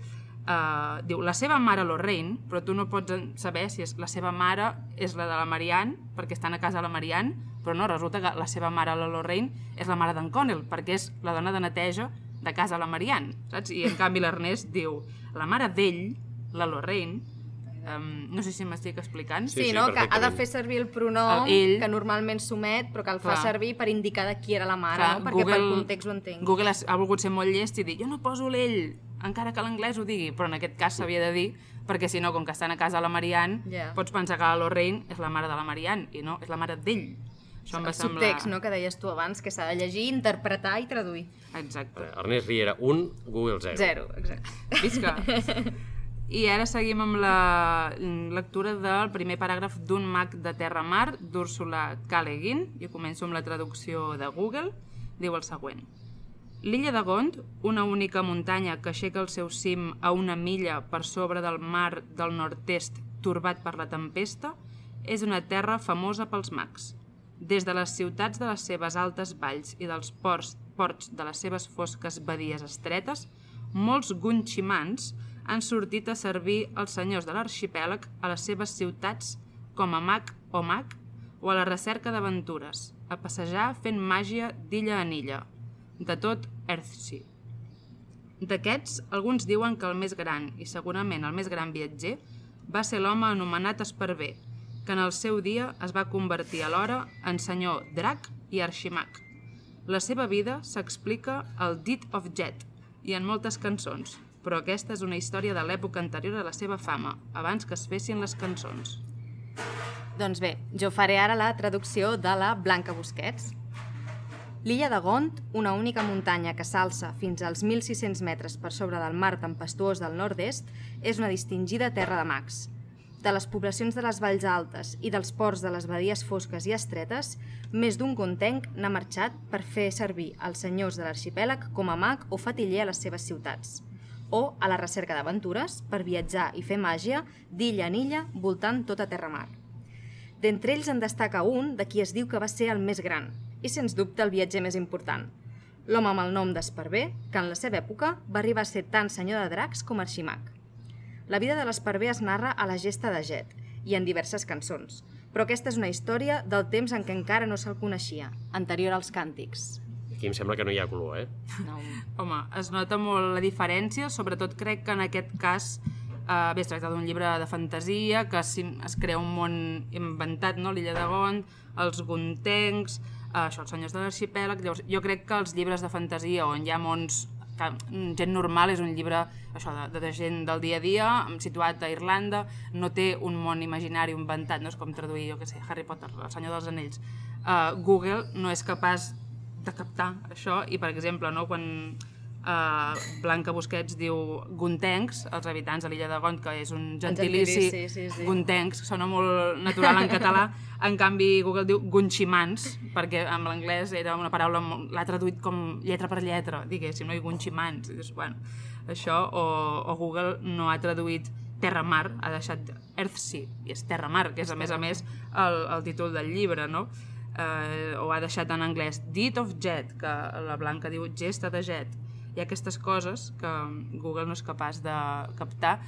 Uh, diu, la seva mare Lorraine, però tu no pots saber si és la seva mare és la de la Marianne, perquè estan a casa de la Marianne, però no, resulta que la seva mare, la Lorraine, és la mare d'en Connell, perquè és la dona de neteja de casa de la Marianne, saps? I en canvi l'Ernest diu, la mare d'ell, la Lorraine, um, no sé si m'estic explicant, Sí, Sí, sí, no? que ha de fer servir el pronom El ell. que normalment s'omet, però que el fa Clar. servir per indicar de qui era la mare, Clar, no? perquè pel context ho entengui. Google ha, ha volgut ser molt llest i dir jo no poso l'ell, encara que l'anglès ho digui, però en aquest cas s'havia de dir perquè si no, com que estan a casa de la Marianne, Ja. pots pensar que la Lorraine és la mare de la Marianne i no, és la mare d'ell. Això em va el semblar... subtext, no?, que deies tu abans, que s'ha de llegir, interpretar i traduir. Exacte. Ernest Riera, 1, Google 0. Zero, exacte. Visca! I ara seguim amb la lectura del primer paràgraf d'un mag de terra-mar d'Úrsula K. Le Guin. Jo començo amb la traducció de Google. Diu el següent. L'illa de Gond, una única muntanya que aixeca el seu cim a una milla per sobre del mar del nord-est torbat per la tempesta, és una terra famosa pels mags. Des de les ciutats de les seves altes valls i dels ports, ports de les seves fosques badies estretes, molts gunximans han sortit a servir els senyors de l'arxipèlag a les seves ciutats com a mag o mag o a la recerca d'aventures, a passejar fent màgia d'illa en illa, de tot Earthsea. D'aquests, alguns diuen que el més gran, i segurament el més gran viatger, va ser l'home anomenat Esparver, que en el seu dia es va convertir alhora en senyor drac i arximag. La seva vida s'explica al Deed of Jet i en moltes cançons, però aquesta és una història de l'època anterior a la seva fama, abans que es fessin les cançons. Doncs bé, jo faré ara la traducció de la Blanca Busquets. L'illa de Gont, una única muntanya que s'alça fins als 1.600 metres per sobre del mar tempestuós del nord-est, és una distingida terra de mags. De les poblacions de les valls altes i dels ports de les badies fosques i estretes, més d'un contenc n'ha marxat per fer servir els senyors de l'arxipèlag com a mag o fatiller a les seves ciutats, o a la recerca d'aventures per viatjar i fer màgia d'illa en illa voltant tota terra-mar. D'entre ells en destaca un de qui es diu que va ser el més gran i, sens dubte, el viatger més important. L'home amb el nom d'Esparver, que en la seva època va arribar a ser tant senyor de dracs com arximag. La vida de l'Esparver es narra a la gesta de Jet i en diverses cançons, però aquesta és una història del temps en què encara no se'l coneixia, anterior als càntics. Aquí em sembla que no hi ha color, eh? No. Home, es nota molt la diferència, sobretot crec que en aquest cas eh, bé, es tracta d'un llibre de fantasia que es, crea un món inventat, no? l'illa de Gont, els guntencs, eh, això, els senyors de l'arxipèlag, llavors jo crec que els llibres de fantasia on hi ha mons que mm, gent normal és un llibre això, de, de gent del dia a dia, situat a Irlanda, no té un món imaginari inventat, no és com traduir, jo què sé, Harry Potter, el senyor dels anells. Uh, Google no és capaç de captar això i, per exemple, no, quan Uh, Blanca Busquets diu guntencs, els habitants de l'illa de Gont, que és un gentilici, gentilici, sí, sí. guntencs, sona molt natural en català, en canvi Google diu gunximans, perquè en l'anglès era una paraula, l'ha traduït com lletra per lletra, diguéssim, no? i gunximans, i dius, bueno, això, o, o Google no ha traduït terra-mar, ha deixat Earthsea, i és terra-mar, que és a més a més el, el títol del llibre, no? Eh, o ha deixat en anglès Deed of Jet, que la Blanca diu gesta de jet. Ha aquestes coses que Google no és capaç de captar.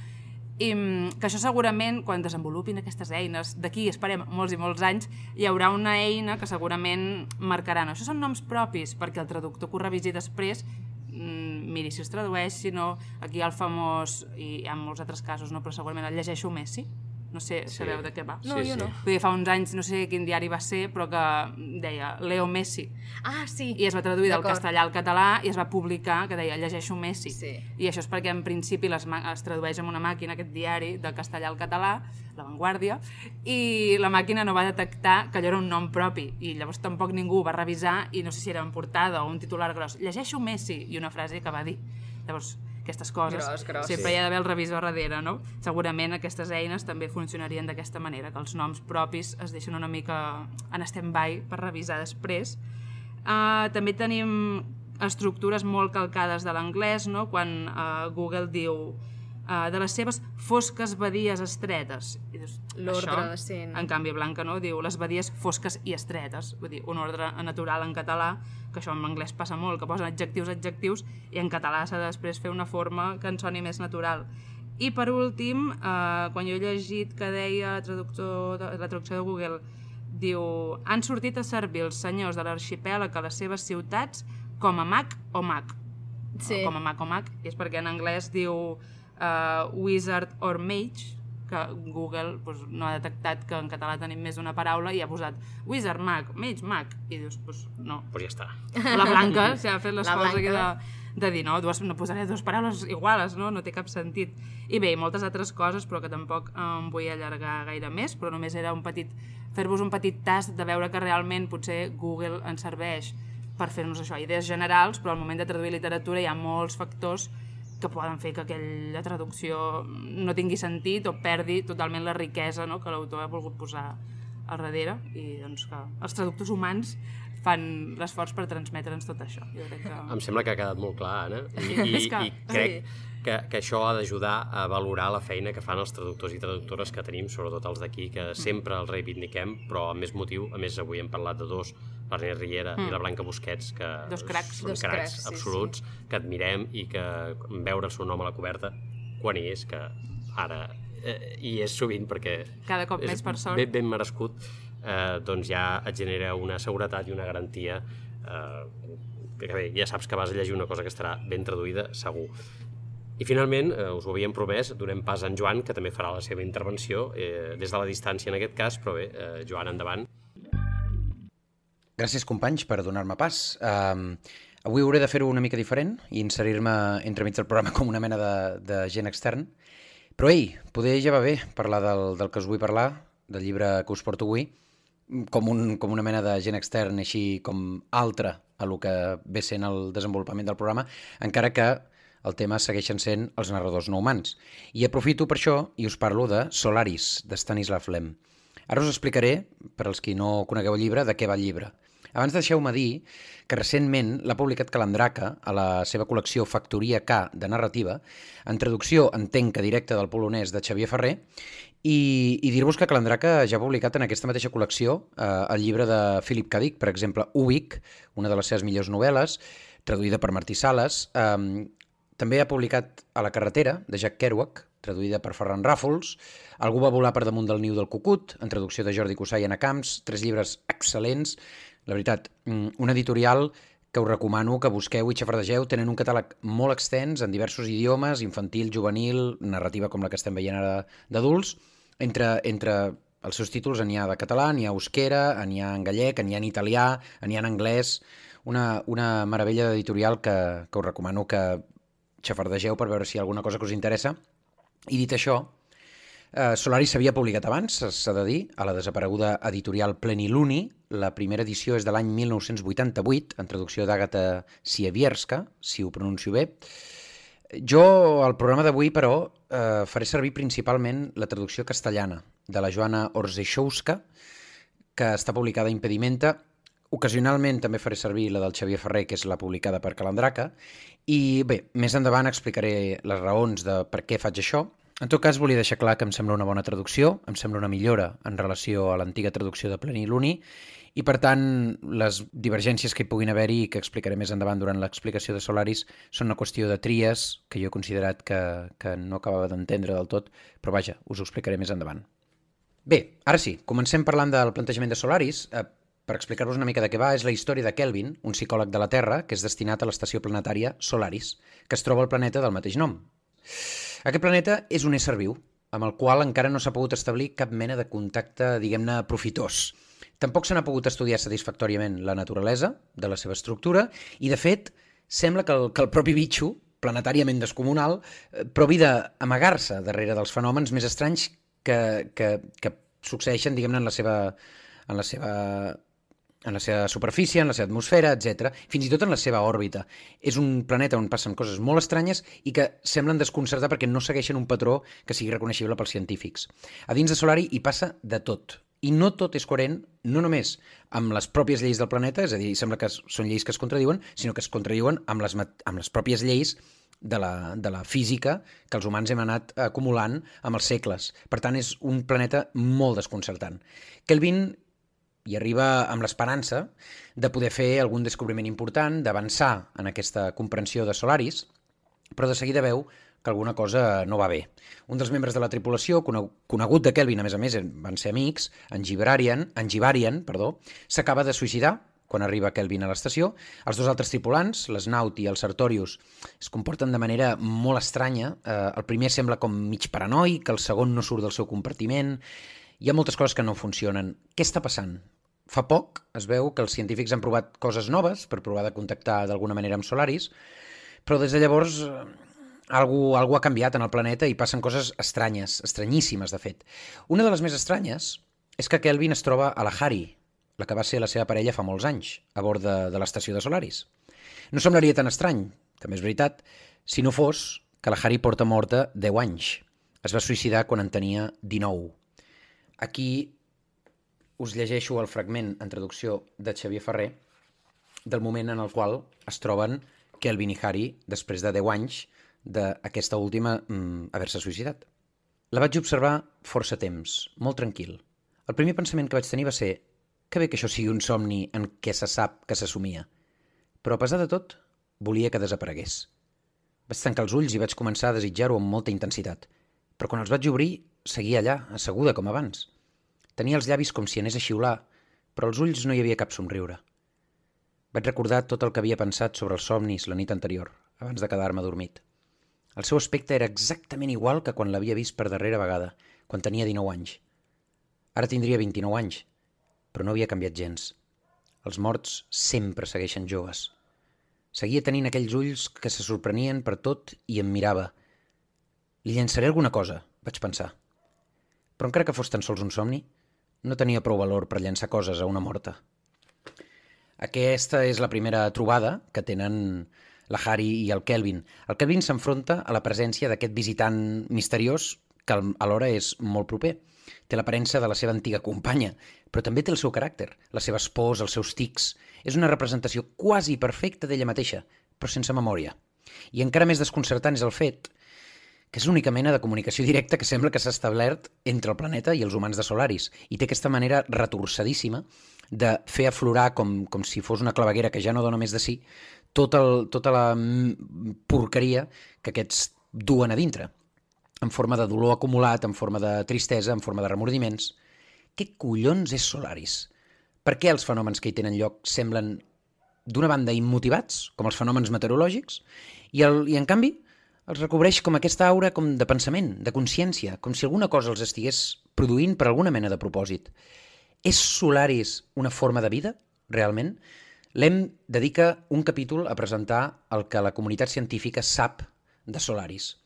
I mm, que això segurament, quan desenvolupin aquestes eines, d'aquí esperem molts i molts anys, hi haurà una eina que segurament marcarà, no, això són noms propis, perquè el traductor que ho revisi després mm, miri si es tradueix, si no, aquí el famós, i ha molts altres casos, no, però segurament el llegeixo Messi, no sé, Sí. sabeu de què va? No, Sí, jo sí. no. Vull dir, fa uns anys, no sé quin diari va ser, però que deia Leo Messi, Ah, sí. i es va traduir del castellà al català i es va publicar que deia llegeixo Messi. Sí. I això és perquè en principi les es tradueix amb una màquina aquest diari del castellà al català, La Vanguardia, i la màquina no va detectar que allò era un nom propi i llavors tampoc ningú ho va revisar i no sé si era en portada o un titular gros. Llegeixo Messi i una frase que va dir. Llavors, aquestes coses Gros, gros. sempre hi ha d'haver el revisor darrere, no? Segurament aquestes eines també funcionarien d'aquesta manera, que els noms propis es deixen una mica en stand-by per revisar després. Uh, també tenim estructures molt calcades de l'anglès, no? quan uh, Google diu uh, de les seves fosques badies estretes. I dius, L'ordre, sí. En canvi, Blanca no? diu les badies fosques i estretes. Vull dir, un ordre natural en català, que això en anglès passa molt, que posen adjectius, adjectius, i en català s'ha de després fer una forma que ens soni més natural. I per últim, eh, quan jo he llegit que deia la, traductor de, la traducció de Google, diu han sortit a servir els senyors de l'arxipèlag a les seves ciutats com a mag o mag. Sí. O com a mag o mag, i és perquè en anglès diu uh, wizard or mage, que Google pues, no ha detectat que en català tenim més d'una paraula i ha posat wizard, mag, mage, mag, i dius, pues, no. Pues ja està. La Blanca s'ha fet l'esforç aquí de, de dir, no, dues, no posaré dues paraules iguales, no? no té cap sentit. I bé, i moltes altres coses, però que tampoc em vull allargar gaire més, però només era un petit, fer-vos un petit tast de veure que realment potser Google ens serveix per fer-nos això, idees generals, però al moment de traduir literatura hi ha molts factors que poden fer que aquella traducció no tingui sentit o perdi totalment la riquesa no? que l'autor ha volgut posar al darrere i doncs que els traductors humans fan l'esforç per transmetre'ns tot això. Jo crec que... Em sembla que ha quedat molt clar, Anna, i, i, que- i crec que, que això ha d'ajudar a valorar la feina que fan els traductors i traductores que tenim, sobretot els d'aquí, que sempre els reivindiquem, però amb més motiu, a més avui hem parlat de dos, l'Ernest Riera i la Blanca Busquets, que Dos cracs. són Dos cracs, cracs, sí, absoluts, que admirem i que veure el seu nom a la coberta, quan hi és, que ara eh, hi és sovint perquè Cada cop és més, per sort. ben, ben merescut, eh, doncs ja et genera una seguretat i una garantia eh, que bé, ja saps que vas a llegir una cosa que estarà ben traduïda, segur. I finalment, eh, us ho havíem promès, donem pas a en Joan, que també farà la seva intervenció, eh, des de la distància en aquest cas, però bé, eh, Joan, endavant. Gràcies, companys, per donar-me pas. Um, avui hauré de fer-ho una mica diferent i inserir-me entremig del programa com una mena de, de gent extern. Però, ei, poder ja va bé parlar del, del que us vull parlar, del llibre que us porto avui, com, un, com una mena de gent extern, així com altre a lo que ve sent el desenvolupament del programa, encara que el tema segueixen sent els narradors no humans. I aprofito per això i us parlo de Solaris, de Stanislav Lem. Ara us explicaré, per als qui no conegueu el llibre, de què va el llibre. Abans deixeu-me dir que recentment l'ha publicat Calandraca a la seva col·lecció Factoria K de narrativa, en traducció, entenc que directa del polonès de Xavier Ferrer, i, i dir-vos que Calandraca ja ha publicat en aquesta mateixa col·lecció eh, el llibre de Philip K. Dick, per exemple, Ubik, una de les seves millors novel·les, traduïda per Martí Sales. Eh, també ha publicat A la carretera, de Jack Kerouac, traduïda per Ferran Ràfols, Algú va volar per damunt del niu del cucut, en traducció de Jordi Cussà i Anna Camps, tres llibres excel·lents, la veritat, mm, un editorial que us recomano que busqueu i xafardegeu. Tenen un catàleg molt extens en diversos idiomes, infantil, juvenil, narrativa com la que estem veient ara d'adults. Entre, entre els seus títols n'hi ha de català, n'hi ha euskera, n'hi ha en gallec, n'hi ha en italià, n'hi ha en anglès. Una, una meravella d'editorial que, que us recomano que xafardegeu per veure si hi ha alguna cosa que us interessa. I dit això, Eh, Solaris s'havia publicat abans, s'ha de dir, a la desapareguda editorial Pleniluni. La primera edició és de l'any 1988, en traducció d'Àgata Siewierska, si ho pronuncio bé. Jo, al programa d'avui, però, eh, faré servir principalment la traducció castellana de la Joana Orzechowska, que està publicada a Impedimenta. Ocasionalment també faré servir la del Xavier Ferrer, que és la publicada per Calandraca. I bé, més endavant explicaré les raons de per què faig això. En tot cas, volia deixar clar que em sembla una bona traducció, em sembla una millora en relació a l'antiga traducció de Pleniluni, i per tant les divergències que hi puguin haver-hi i que explicaré més endavant durant l'explicació de Solaris són una qüestió de tries que jo he considerat que, que no acabava d'entendre del tot, però vaja, us ho explicaré més endavant. Bé, ara sí, comencem parlant del plantejament de Solaris. Eh, per explicar-vos una mica de què va, és la història de Kelvin, un psicòleg de la Terra que és destinat a l'estació planetària Solaris, que es troba al planeta del mateix nom. Aquest planeta és un ésser viu, amb el qual encara no s'ha pogut establir cap mena de contacte, diguem-ne, profitós. Tampoc se n'ha pogut estudiar satisfactòriament la naturalesa de la seva estructura i, de fet, sembla que el, que el propi bitxo, planetàriament descomunal, eh, provi d'amagar-se darrere dels fenòmens més estranys que, que, que succeeixen, diguem-ne, en la seva en la seva en la seva superfície, en la seva atmosfera, etc. Fins i tot en la seva òrbita. És un planeta on passen coses molt estranyes i que semblen desconcertar perquè no segueixen un patró que sigui reconeixible pels científics. A dins de Solari hi passa de tot. I no tot és coherent, no només amb les pròpies lleis del planeta, és a dir, sembla que són lleis que es contradiuen, sinó que es contradiuen amb les, amb les pròpies lleis de la, de la física que els humans hem anat acumulant amb els segles. Per tant, és un planeta molt desconcertant. Kelvin hi arriba amb l'esperança de poder fer algun descobriment important, d'avançar en aquesta comprensió de Solaris, però de seguida veu que alguna cosa no va bé. Un dels membres de la tripulació, conegut de Kelvin, a més a més, van ser amics, en Gibarian, en Gibarian perdó, s'acaba de suïcidar quan arriba Kelvin a l'estació. Els dos altres tripulants, l'Snaut i el Sartorius, es comporten de manera molt estranya. Eh, el primer sembla com mig paranoic, el segon no surt del seu compartiment. Hi ha moltes coses que no funcionen. Què està passant? Fa poc es veu que els científics han provat coses noves per provar de contactar d'alguna manera amb Solaris, però des de llavors eh, algú, algú ha canviat en el planeta i passen coses estranyes, estranyíssimes, de fet. Una de les més estranyes és que Kelvin es troba a la Hari, la que va ser la seva parella fa molts anys, a bord de, de l'estació de Solaris. No semblaria tan estrany, també és veritat, si no fos que la Harry porta morta 10 anys. Es va suïcidar quan en tenia 19. Aquí us llegeixo el fragment en traducció de Xavier Ferrer del moment en el qual es troben Kelvin i Harry després de 10 anys d'aquesta última mm, haver-se suïcidat. La vaig observar força temps, molt tranquil. El primer pensament que vaig tenir va ser que bé que això sigui un somni en què se sap que s'assumia. Però a pesar de tot, volia que desaparegués. Vaig tancar els ulls i vaig començar a desitjar-ho amb molta intensitat. Però quan els vaig obrir, seguia allà, asseguda com abans. Tenia els llavis com si anés a xiular, però als ulls no hi havia cap somriure. Vaig recordar tot el que havia pensat sobre els somnis la nit anterior, abans de quedar-me dormit. El seu aspecte era exactament igual que quan l'havia vist per darrera vegada, quan tenia 19 anys. Ara tindria 29 anys, però no havia canviat gens. Els morts sempre segueixen joves. Seguia tenint aquells ulls que se sorprenien per tot i em mirava. Li llançaré alguna cosa, vaig pensar. Però encara que fos tan sols un somni, no tenia prou valor per llançar coses a una morta. Aquesta és la primera trobada que tenen la Harry i el Kelvin. El Kelvin s'enfronta a la presència d'aquest visitant misteriós que alhora és molt proper. Té l'aparença de la seva antiga companya, però també té el seu caràcter, les seves pors, els seus tics. És una representació quasi perfecta d'ella mateixa, però sense memòria. I encara més desconcertant és el fet que és l'única mena de comunicació directa que sembla que s'ha establert entre el planeta i els humans de Solaris, i té aquesta manera retorçadíssima de fer aflorar com, com si fos una claveguera que ja no dona més de si, tot el, tota la porqueria que aquests duen a dintre en forma de dolor acumulat, en forma de tristesa, en forma de remordiments. Què collons és Solaris? Per què els fenòmens que hi tenen lloc semblen, d'una banda, immotivats, com els fenòmens meteorològics, i, el, i en canvi els recobreix com aquesta aura com de pensament, de consciència, com si alguna cosa els estigués produint per alguna mena de propòsit. És Solaris una forma de vida, realment? L'EM dedica un capítol a presentar el que la comunitat científica sap de Solaris.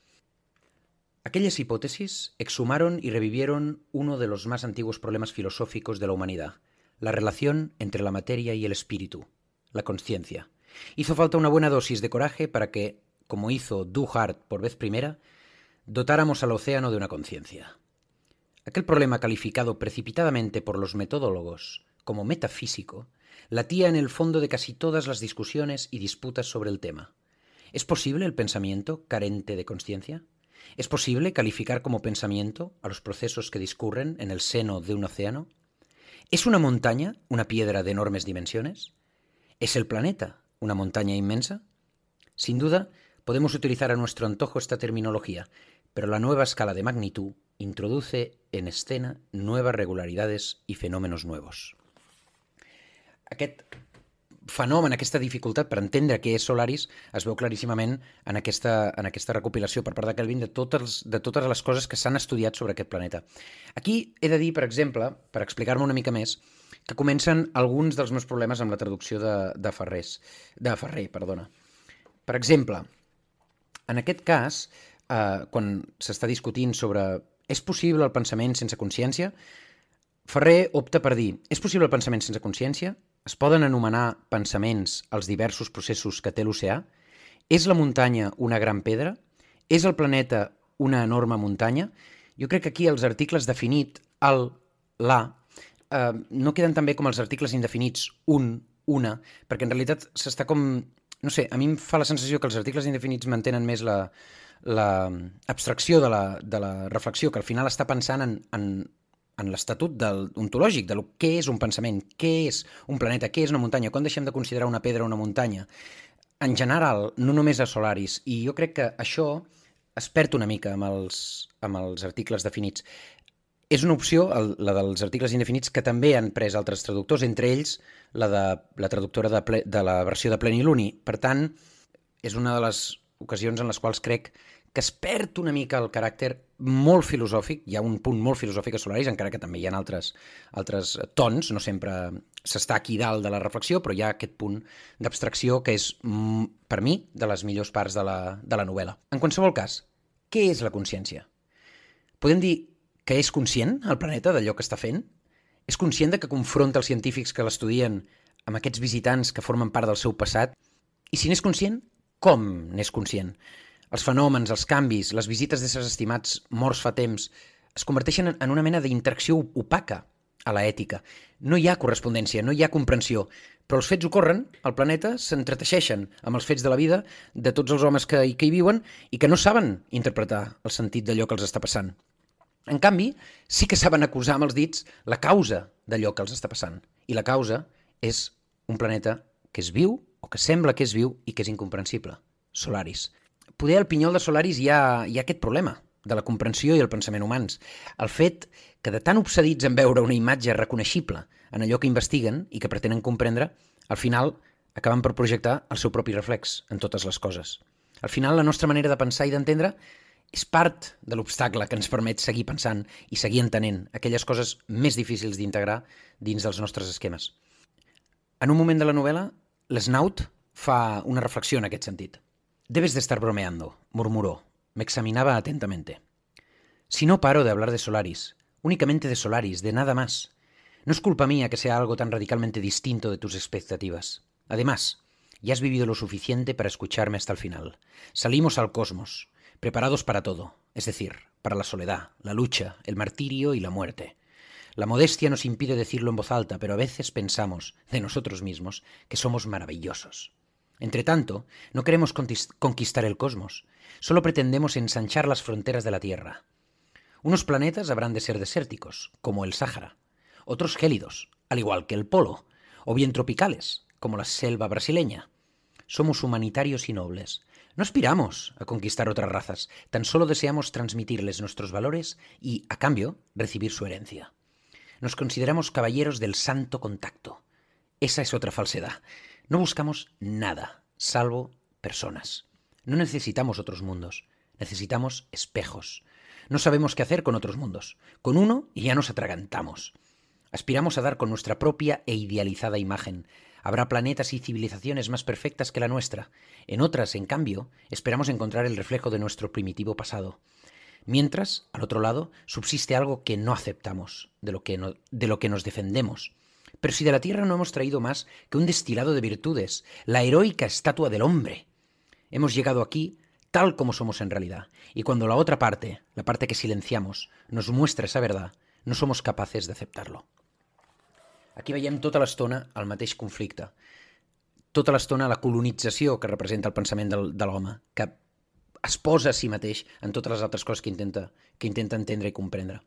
Aquellas hipótesis exhumaron y revivieron uno de los más antiguos problemas filosóficos de la humanidad, la relación entre la materia y el espíritu, la conciencia. Hizo falta una buena dosis de coraje para que, como hizo Du Hart por vez primera, dotáramos al océano de una conciencia. Aquel problema calificado precipitadamente por los metodólogos como metafísico latía en el fondo de casi todas las discusiones y disputas sobre el tema. ¿Es posible el pensamiento carente de conciencia? ¿Es posible calificar como pensamiento a los procesos que discurren en el seno de un océano? ¿Es una montaña una piedra de enormes dimensiones? ¿Es el planeta una montaña inmensa? Sin duda, podemos utilizar a nuestro antojo esta terminología, pero la nueva escala de magnitud introduce en escena nuevas regularidades i fenòmenos nuevos. Aquest fenomen, aquesta dificultat per entendre què és Solaris es veu claríssimament en aquesta, en aquesta recopilació per part de Kelvin de totes, de totes les coses que s'han estudiat sobre aquest planeta. Aquí he de dir, per exemple, per explicar-me una mica més, que comencen alguns dels meus problemes amb la traducció de, de Ferrés, de Ferrer, perdona. Per exemple, en aquest cas, eh, quan s'està discutint sobre és possible el pensament sense consciència, Ferrer opta per dir és possible el pensament sense consciència? Es poden anomenar pensaments els diversos processos que té l'oceà? És la muntanya una gran pedra? És el planeta una enorme muntanya? Jo crec que aquí els articles definit, el, la, eh, no queden tan bé com els articles indefinits un, una, perquè en realitat s'està com... No sé, a mi em fa la sensació que els articles indefinits mantenen més la, la abstracció de la, de la reflexió, que al final està pensant en, en, en l'estatut del, ontològic, de lo, què és un pensament, què és un planeta, què és una muntanya, quan deixem de considerar una pedra una muntanya. En general, no només a Solaris, i jo crec que això es perd una mica amb els, amb els articles definits. És una opció, el, la dels articles indefinits, que també han pres altres traductors, entre ells la de la traductora de, ple, de la versió de Pleniluni. Per tant, és una de les ocasions en les quals crec que es perd una mica el caràcter molt filosòfic, hi ha un punt molt filosòfic a Solaris, encara que també hi ha altres, altres tons, no sempre s'està aquí dalt de la reflexió, però hi ha aquest punt d'abstracció que és, mm, per mi, de les millors parts de la, de la novel·la. En qualsevol cas, què és la consciència? Podem dir que és conscient el planeta d'allò que està fent? És conscient de que confronta els científics que l'estudien amb aquests visitants que formen part del seu passat? I si n'és conscient, com n'és conscient? Els fenòmens, els canvis, les visites d'éssers estimats morts fa temps es converteixen en una mena d'interacció opaca a la ètica. No hi ha correspondència, no hi ha comprensió, però els fets ocorren, al planeta s'entreteixeixen amb els fets de la vida de tots els homes que, que hi viuen i que no saben interpretar el sentit d'allò que els està passant. En canvi, sí que saben acusar amb els dits la causa d'allò que els està passant. I la causa és un planeta que és viu, o que sembla que és viu i que és incomprensible. Solaris. Poder al pinyol de Solaris hi ha, hi ha aquest problema de la comprensió i el pensament humans. El fet que de tan obsedits en veure una imatge reconeixible en allò que investiguen i que pretenen comprendre, al final acaben per projectar el seu propi reflex en totes les coses. Al final, la nostra manera de pensar i d'entendre és part de l'obstacle que ens permet seguir pensant i seguir entenent aquelles coses més difícils d'integrar dins dels nostres esquemes. En un moment de la novel·la, l'Snaut fa una reflexió en aquest sentit. Debes de estar bromeando, murmuró. Me examinaba atentamente. Si no paro de hablar de Solaris, únicamente de Solaris, de nada más, no es culpa mía que sea algo tan radicalmente distinto de tus expectativas. Además, ya has vivido lo suficiente para escucharme hasta el final. Salimos al cosmos preparados para todo, es decir, para la soledad, la lucha, el martirio y la muerte. La modestia nos impide decirlo en voz alta, pero a veces pensamos, de nosotros mismos, que somos maravillosos. Entre tanto, no queremos conquistar el cosmos, solo pretendemos ensanchar las fronteras de la Tierra. Unos planetas habrán de ser desérticos, como el Sáhara, otros gélidos, al igual que el Polo, o bien tropicales, como la selva brasileña. Somos humanitarios y nobles, no aspiramos a conquistar otras razas, tan solo deseamos transmitirles nuestros valores y, a cambio, recibir su herencia. Nos consideramos caballeros del santo contacto. Esa es otra falsedad. No buscamos nada, salvo personas. No necesitamos otros mundos, necesitamos espejos. No sabemos qué hacer con otros mundos. Con uno ya nos atragantamos. Aspiramos a dar con nuestra propia e idealizada imagen, Habrá planetas y civilizaciones más perfectas que la nuestra. En otras, en cambio, esperamos encontrar el reflejo de nuestro primitivo pasado. Mientras, al otro lado, subsiste algo que no aceptamos, de lo que, no, de lo que nos defendemos. Pero si de la tierra no hemos traído más que un destilado de virtudes, la heroica estatua del hombre. Hemos llegado aquí tal como somos en realidad, y cuando la otra parte, la parte que silenciamos, nos muestra esa verdad, no somos capaces de aceptarlo. Aquí veiem tota l'estona el mateix conflicte, tota l'estona la colonització que representa el pensament del, de l'home, que es posa a si mateix en totes les altres coses que intenta, que intenta entendre i comprendre.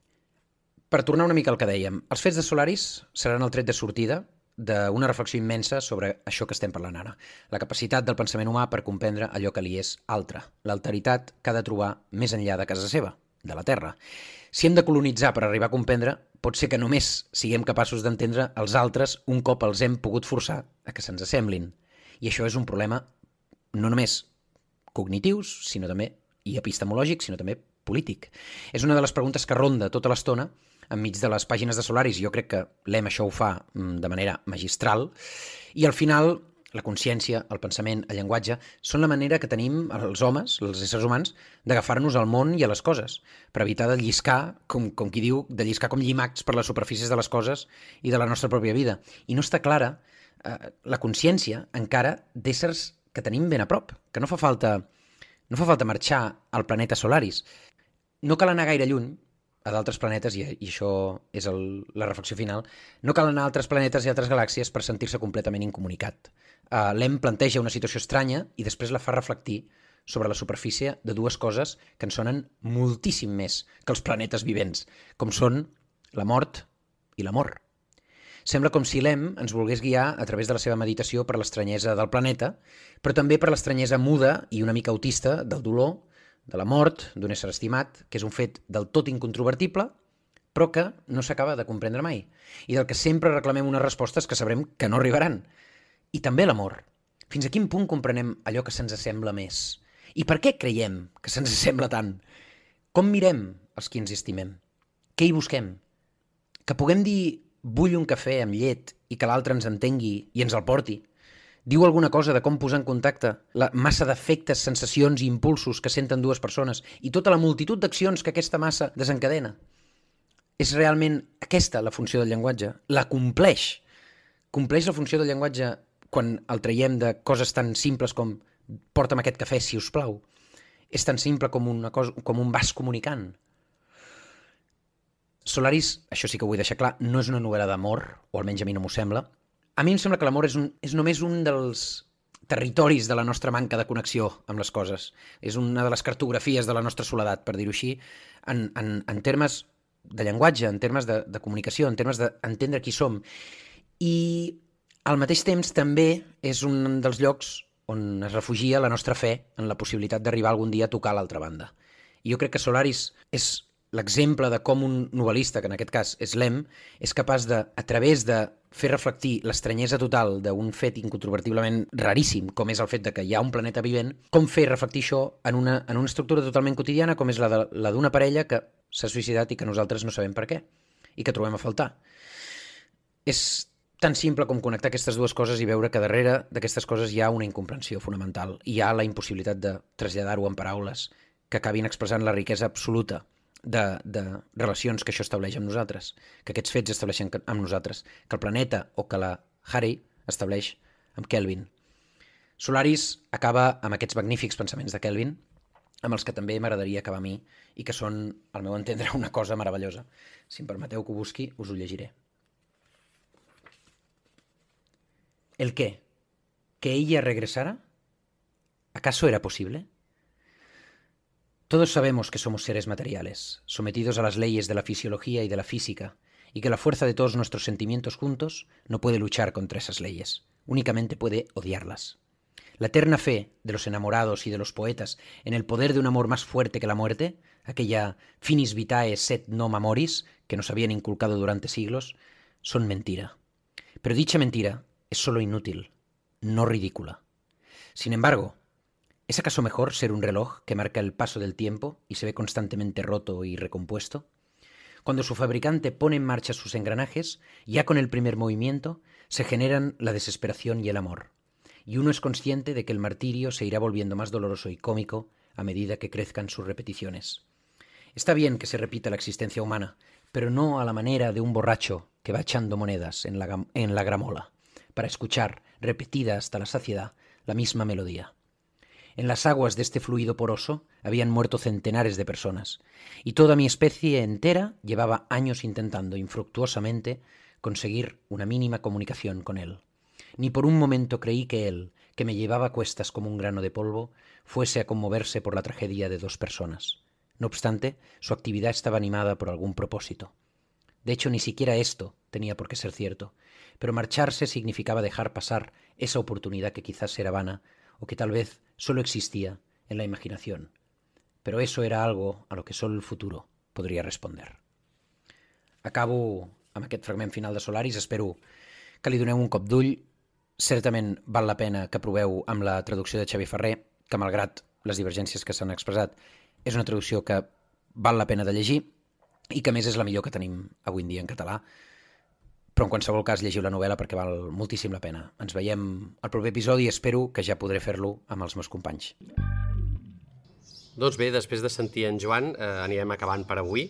Per tornar una mica al que dèiem, els fets de Solaris seran el tret de sortida d'una reflexió immensa sobre això que estem parlant ara. La capacitat del pensament humà per comprendre allò que li és altre, l'alteritat que ha de trobar més enllà de casa seva, de la Terra. Si hem de colonitzar per arribar a comprendre, pot ser que només siguem capaços d'entendre els altres un cop els hem pogut forçar a que se'ns assemblin. I això és un problema no només cognitius, sinó també, i epistemològics, sinó també polític. És una de les preguntes que ronda tota l'estona enmig de les pàgines de Solaris. Jo crec que l'EM això ho fa mm, de manera magistral. I al final, la consciència, el pensament, el llenguatge, són la manera que tenim els homes, els éssers humans, d'agafar-nos al món i a les coses, per evitar de lliscar, com, com qui diu, de lliscar com llimacs per les superfícies de les coses i de la nostra pròpia vida. I no està clara eh, la consciència encara d'éssers que tenim ben a prop, que no fa falta, no fa falta marxar al planeta Solaris. No cal anar gaire lluny a d'altres planetes, i, i això és el, la reflexió final, no cal anar a altres planetes i altres galàxies per sentir-se completament incomunicat. Uh, L'EM planteja una situació estranya i després la fa reflectir sobre la superfície de dues coses que en sonen moltíssim més que els planetes vivents, com són la mort i l'amor. Sembla com si l'Em ens volgués guiar a través de la seva meditació per l'estranyesa del planeta, però també per l'estranyesa muda i una mica autista del dolor, de la mort d'un ésser estimat, que és un fet del tot incontrovertible, però que no s'acaba de comprendre mai, i del que sempre reclamem unes respostes que sabrem que no arribaran. I també l'amor. Fins a quin punt comprenem allò que se'ns assembla més? I per què creiem que se'ns assembla tant? Com mirem els qui ens estimem? Què hi busquem? Que puguem dir vull un cafè amb llet i que l'altre ens entengui i ens el porti. Diu alguna cosa de com posar en contacte la massa d'efectes, sensacions i impulsos que senten dues persones i tota la multitud d'accions que aquesta massa desencadena. És realment aquesta la funció del llenguatge? La compleix? Compleix la funció del llenguatge quan el traiem de coses tan simples com porta'm aquest cafè, si us plau? És tan simple com, una cosa, com un vas comunicant? Solaris, això sí que ho vull deixar clar, no és una novel·la d'amor, o almenys a mi no m'ho sembla. A mi em sembla que l'amor és, un, és només un dels territoris de la nostra manca de connexió amb les coses. És una de les cartografies de la nostra soledat, per dir-ho així, en, en, en termes de llenguatge, en termes de, de comunicació, en termes d'entendre qui som. I al mateix temps també és un dels llocs on es refugia la nostra fe en la possibilitat d'arribar algun dia a tocar l'altra banda. I jo crec que Solaris és l'exemple de com un novel·lista, que en aquest cas és l'Em, és capaç de, a través de fer reflectir l'estranyesa total d'un fet incontrovertiblement raríssim, com és el fet de que hi ha un planeta vivent, com fer reflectir això en una, en una estructura totalment quotidiana com és la d'una parella que s'ha suïcidat i que nosaltres no sabem per què i que trobem a faltar. És tan simple com connectar aquestes dues coses i veure que darrere d'aquestes coses hi ha una incomprensió fonamental. Hi ha la impossibilitat de traslladar-ho en paraules que acabin expressant la riquesa absoluta de, de relacions que això estableix amb nosaltres, que aquests fets estableixen amb nosaltres, que el planeta o que la Harry estableix amb Kelvin. Solaris acaba amb aquests magnífics pensaments de Kelvin, amb els que també m'agradaria acabar a mi i que són, al meu entendre, una cosa meravellosa. Si em permeteu que ho busqui, us ho llegiré. ¿El qué? ¿Que ella regresara? ¿Acaso era posible? Todos sabemos que somos seres materiales, sometidos a las leyes de la fisiología y de la física, y que la fuerza de todos nuestros sentimientos juntos no puede luchar contra esas leyes, únicamente puede odiarlas. La eterna fe de los enamorados y de los poetas en el poder de un amor más fuerte que la muerte, aquella finis vitae set nom amoris que nos habían inculcado durante siglos, son mentira. Pero dicha mentira es solo inútil, no ridícula. Sin embargo, ¿Es acaso mejor ser un reloj que marca el paso del tiempo y se ve constantemente roto y recompuesto? Cuando su fabricante pone en marcha sus engranajes, ya con el primer movimiento, se generan la desesperación y el amor, y uno es consciente de que el martirio se irá volviendo más doloroso y cómico a medida que crezcan sus repeticiones. Está bien que se repita la existencia humana, pero no a la manera de un borracho que va echando monedas en la, en la gramola, para escuchar, repetida hasta la saciedad, la misma melodía. En las aguas de este fluido poroso habían muerto centenares de personas, y toda mi especie entera llevaba años intentando infructuosamente conseguir una mínima comunicación con él. Ni por un momento creí que él, que me llevaba cuestas como un grano de polvo, fuese a conmoverse por la tragedia de dos personas. No obstante, su actividad estaba animada por algún propósito. De hecho, ni siquiera esto tenía por qué ser cierto, pero marcharse significaba dejar pasar esa oportunidad que quizás era vana o que tal vez solo existía en la imaginación. Pero eso era algo a lo que solo el futuro podria responder. Acabo amb aquest fragment final de Solaris. Espero que li doneu un cop d'ull. Certament val la pena que proveu amb la traducció de Xavi Ferrer, que malgrat les divergències que s'han expressat, és una traducció que val la pena de llegir i que més és la millor que tenim avui en dia en català. Però en qualsevol cas llegiu la novel·la perquè val moltíssim la pena. Ens veiem al proper episodi i espero que ja podré fer-lo amb els meus companys. Doncs bé, després de sentir en Joan, eh, anirem acabant per avui.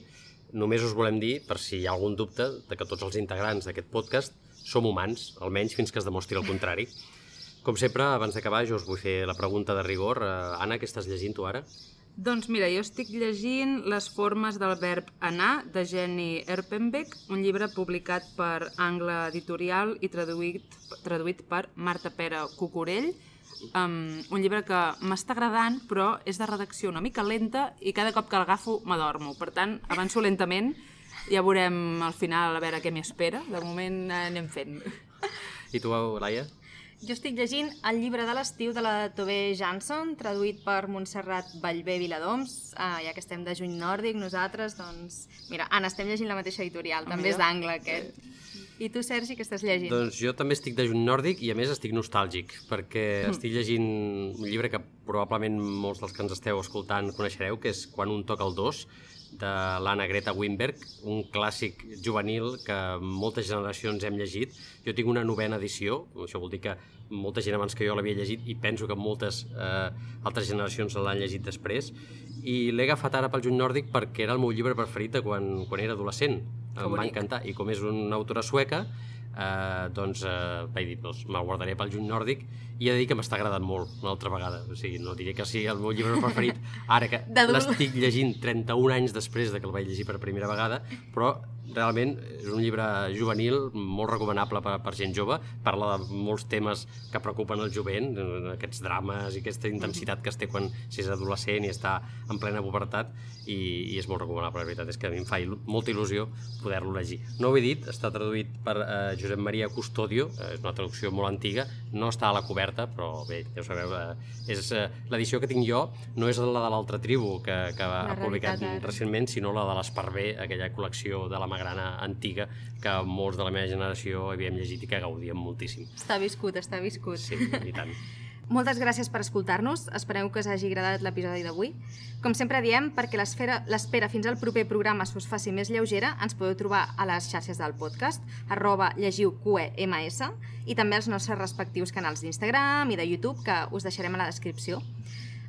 Només us volem dir, per si hi ha algun dubte, de que tots els integrants d'aquest podcast som humans, almenys fins que es demostri el contrari. Com sempre, abans d'acabar, jo us vull fer la pregunta de rigor. Eh, Anna, què estàs llegint tu ara? Doncs mira, jo estic llegint Les formes del verb anar, de Jenny Erpenbeck, un llibre publicat per Angle Editorial i traduït, traduït per Marta Pere Cucurell, um, un llibre que m'està agradant, però és de redacció una mica lenta i cada cop que l'agafo m'adormo. Per tant, avanço lentament, ja veurem al final a veure què m'hi espera. De moment eh, anem fent. I tu, Laia? Jo estic llegint el llibre de l'estiu de la Tobé Jansson, traduït per Montserrat Vallvé Viladoms, ah, ja que estem de juny nòrdic, nosaltres, doncs... Mira, Anna, estem llegint la mateixa editorial, Ah, també és mira. d'angle, aquest. I tu, Sergi, què estàs llegint? Doncs jo també estic de juny nòrdic i a més estic nostàlgic perquè estic llegint un llibre que probablement molts dels que ens esteu escoltant coneixereu, que és Quan un toca el dos, de l'Anna Greta Wimberg, un clàssic juvenil que moltes generacions hem llegit. Jo tinc una novena edició, això vol dir que molta gent abans que jo l'havia llegit i penso que moltes eh, altres generacions l'han llegit després i l'he agafat ara pel juny nòrdic perquè era el meu llibre preferit de quan, quan era adolescent. Em va encantar. I com és una autora sueca, eh, doncs eh, vaig dir, doncs, me'l guardaré pel juny nòrdic i he de dir que m'està agradant molt una altra vegada. O sigui, no diré que sigui el meu llibre preferit ara que l'estic llegint 31 anys després de que el vaig llegir per primera vegada, però realment és un llibre juvenil molt recomanable per, per gent jove, parla de molts temes que preocupen el jovent, eh, aquests drames i aquesta intensitat que es té quan s'és adolescent i està en plena pubertat i, i és molt recomanable, la veritat és que a mi em fa il molta il·lusió poder-lo llegir. No ho he dit, està traduït per eh, Josep Maria Custodio, eh, és una traducció molt antiga, no està a la coberta, però bé, ja ho sabeu, eh, és eh, l'edició que tinc jo no és la de l'altra tribu que, que ha publicat Ara. recentment, sinó la de l'Esparver, aquella col·lecció de la Magrana antiga que molts de la meva generació havíem llegit i que gaudíem moltíssim. Està viscut, està viscut. Sí, i tant. Moltes gràcies per escoltar-nos, espereu que us hagi agradat l'episodi d'avui. Com sempre diem, perquè l'esfera- l'espera fins al proper programa s'us faci més lleugera, ens podeu trobar a les xarxes del podcast, arroba llegiu QEMS, i també als nostres respectius canals d'Instagram i de YouTube, que us deixarem a la descripció.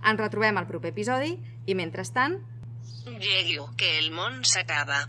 Ens retrobem al proper episodi, i mentrestant, Llegueu, que el món s'acaba.